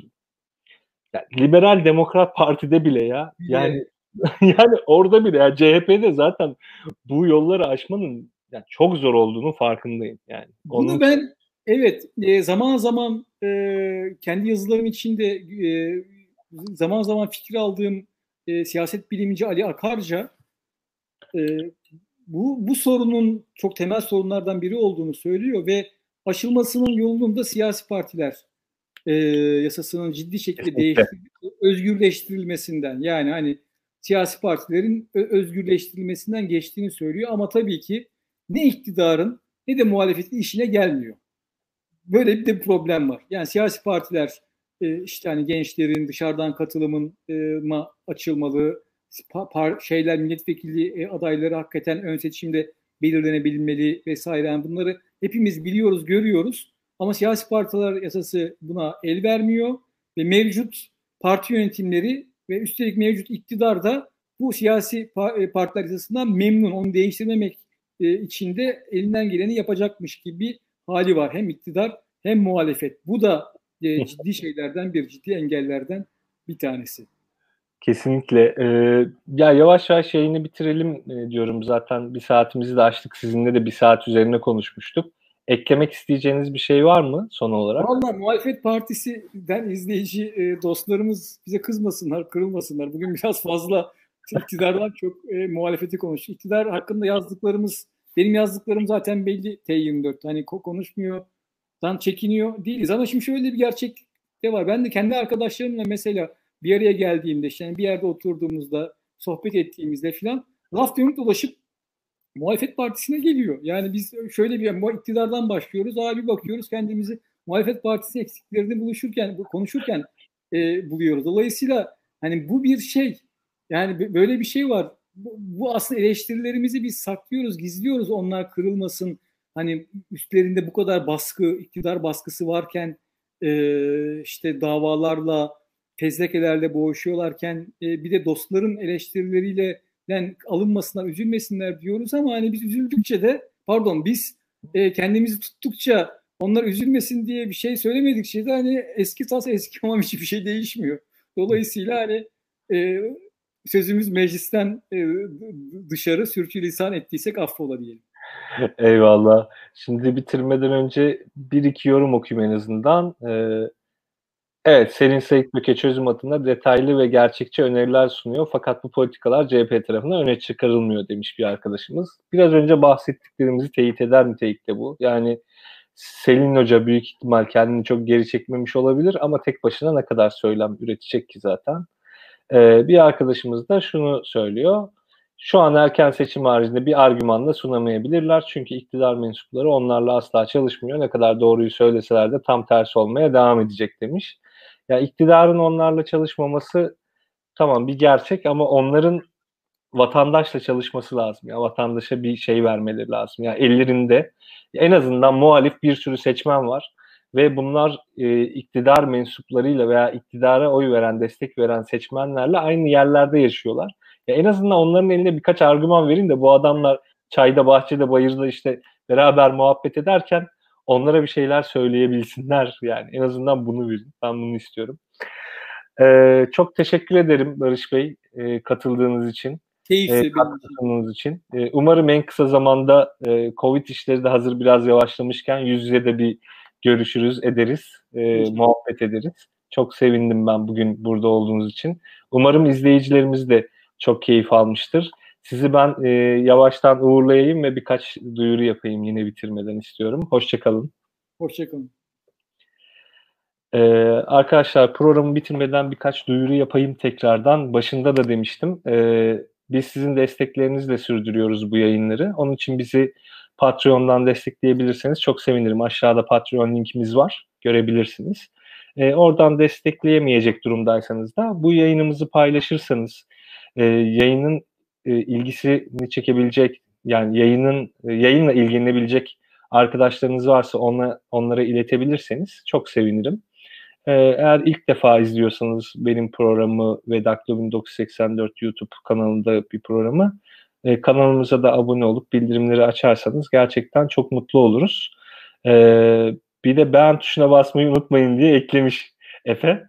Speaker 1: Yani Liberal Demokrat Parti'de bile ya yani yani orada bile ya CHP'de zaten bu yolları aşmanın yani çok zor olduğunu farkındayım yani.
Speaker 2: Bunu Onun... ben evet e, zaman zaman e, kendi yazılarım içinde e, zaman zaman fikir aldığım e, siyaset bilimci Ali Akarca e, bu bu sorunun çok temel sorunlardan biri olduğunu söylüyor ve aşılmasının yolunda siyasi partiler e, yasasının ciddi şekilde değiştirilmesi, özgürleştirilmesinden yani hani siyasi partilerin özgürleştirilmesinden geçtiğini söylüyor ama tabii ki ne iktidarın ne de muhalefetin işine gelmiyor. Böyle bir de problem var. Yani siyasi partiler e, işte hani gençlerin dışarıdan katılımın e, açılmalı, şeyler milletvekili e, adayları hakikaten ön seçimde belirlenebilmeli vesaire. Yani bunları hepimiz biliyoruz, görüyoruz. Ama siyasi partiler yasası buna el vermiyor ve mevcut parti yönetimleri ve üstelik mevcut iktidar da bu siyasi e, partiler yasasından memnun. Onu değiştirmemek e, için de elinden geleni yapacakmış gibi hali var. Hem iktidar hem muhalefet. Bu da e, ciddi şeylerden bir, ciddi engellerden bir tanesi.
Speaker 1: Kesinlikle. Ee, ya yavaş yavaş yayını bitirelim diyorum. Zaten bir saatimizi de açtık. Sizinle de bir saat üzerine konuşmuştuk. Eklemek isteyeceğiniz bir şey var mı son olarak?
Speaker 2: Valla muhalefet partisinden izleyici e, dostlarımız bize kızmasınlar, kırılmasınlar. Bugün biraz fazla iktidardan çok e, muhalefeti konuştuk. İktidar hakkında yazdıklarımız, benim yazdıklarım zaten belli T24. Hani konuşmuyor, çekiniyor değiliz. Ama şimdi şöyle bir gerçek de var. Ben de kendi arkadaşlarımla mesela bir araya geldiğimde işte yani bir yerde oturduğumuzda sohbet ettiğimizde filan laf dönüp dolaşıp muhalefet partisine geliyor. Yani biz şöyle bir iktidardan başlıyoruz. Abi bakıyoruz kendimizi muhalefet partisi eksiklerini buluşurken, konuşurken e, buluyoruz. Dolayısıyla hani bu bir şey. Yani böyle bir şey var. Bu, bu aslında eleştirilerimizi biz saklıyoruz, gizliyoruz onlar kırılmasın. Hani üstlerinde bu kadar baskı, iktidar baskısı varken e, işte davalarla, fezlekelerle boğuşuyorlarken e, bir de dostların eleştirileriyle yani alınmasınlar, üzülmesinler diyoruz ama hani biz üzüldükçe de pardon biz e, kendimizi tuttukça onlar üzülmesin diye bir şey söylemedikçe de hani eski tas eski ama hiçbir şey değişmiyor. Dolayısıyla hani e, sözümüz meclisten e, dışarı sürçülisan ettiysek affola diyelim.
Speaker 1: Eyvallah. Şimdi bitirmeden önce bir iki yorum okuyayım en azından. Ee, evet, Selin Seyit Böke çözüm adına detaylı ve gerçekçi öneriler sunuyor. Fakat bu politikalar CHP tarafından öne çıkarılmıyor demiş bir arkadaşımız. Biraz önce bahsettiklerimizi teyit eder nitelikte bu. Yani Selin Hoca büyük ihtimal kendini çok geri çekmemiş olabilir ama tek başına ne kadar söylem üretecek ki zaten. Ee, bir arkadaşımız da şunu söylüyor şu an erken seçim haricinde bir argümanla sunamayabilirler. Çünkü iktidar mensupları onlarla asla çalışmıyor. Ne kadar doğruyu söyleseler de tam tersi olmaya devam edecek demiş. Ya yani iktidarın onlarla çalışmaması tamam bir gerçek ama onların vatandaşla çalışması lazım. Ya vatandaşa bir şey vermeleri lazım. Ya ellerinde en azından muhalif bir sürü seçmen var ve bunlar e, iktidar mensuplarıyla veya iktidara oy veren, destek veren seçmenlerle aynı yerlerde yaşıyorlar. Ya en azından onların eline birkaç argüman verin de bu adamlar çayda, bahçede, bayırda işte beraber muhabbet ederken onlara bir şeyler söyleyebilsinler. Yani en azından bunu verin. Ben bunu istiyorum. Ee, çok teşekkür ederim Barış Bey e, katıldığınız için.
Speaker 2: Keyifli
Speaker 1: e, katıldığınız için. E, umarım en kısa zamanda e, Covid işleri de hazır biraz yavaşlamışken yüz yüze de bir görüşürüz, ederiz, e, muhabbet ederiz. Çok sevindim ben bugün burada olduğunuz için. Umarım izleyicilerimiz de çok keyif almıştır. Sizi ben e, yavaştan uğurlayayım ve birkaç duyuru yapayım yine bitirmeden istiyorum. Hoşçakalın.
Speaker 2: Hoşçakalın.
Speaker 1: Ee, arkadaşlar programı bitirmeden birkaç duyuru yapayım tekrardan. Başında da demiştim. Ee, biz sizin desteklerinizle sürdürüyoruz bu yayınları. Onun için bizi Patreon'dan destekleyebilirseniz çok sevinirim. Aşağıda Patreon linkimiz var. Görebilirsiniz. Ee, oradan destekleyemeyecek durumdaysanız da bu yayınımızı paylaşırsanız e, yayının e, ilgisini çekebilecek yani yayının e, yayınla ilgilenebilecek arkadaşlarınız varsa ona, onlara iletebilirseniz çok sevinirim. E, eğer ilk defa izliyorsanız benim programı ve Daktilo 1984 YouTube kanalında bir programı e, kanalımıza da abone olup bildirimleri açarsanız gerçekten çok mutlu oluruz. Bir de beğen tuşuna basmayı unutmayın diye eklemiş Efe.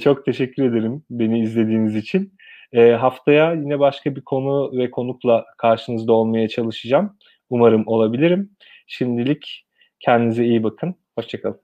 Speaker 1: Çok teşekkür ederim beni izlediğiniz için. E, haftaya yine başka bir konu ve konukla karşınızda olmaya çalışacağım. Umarım olabilirim. Şimdilik kendinize iyi bakın. Hoşçakalın.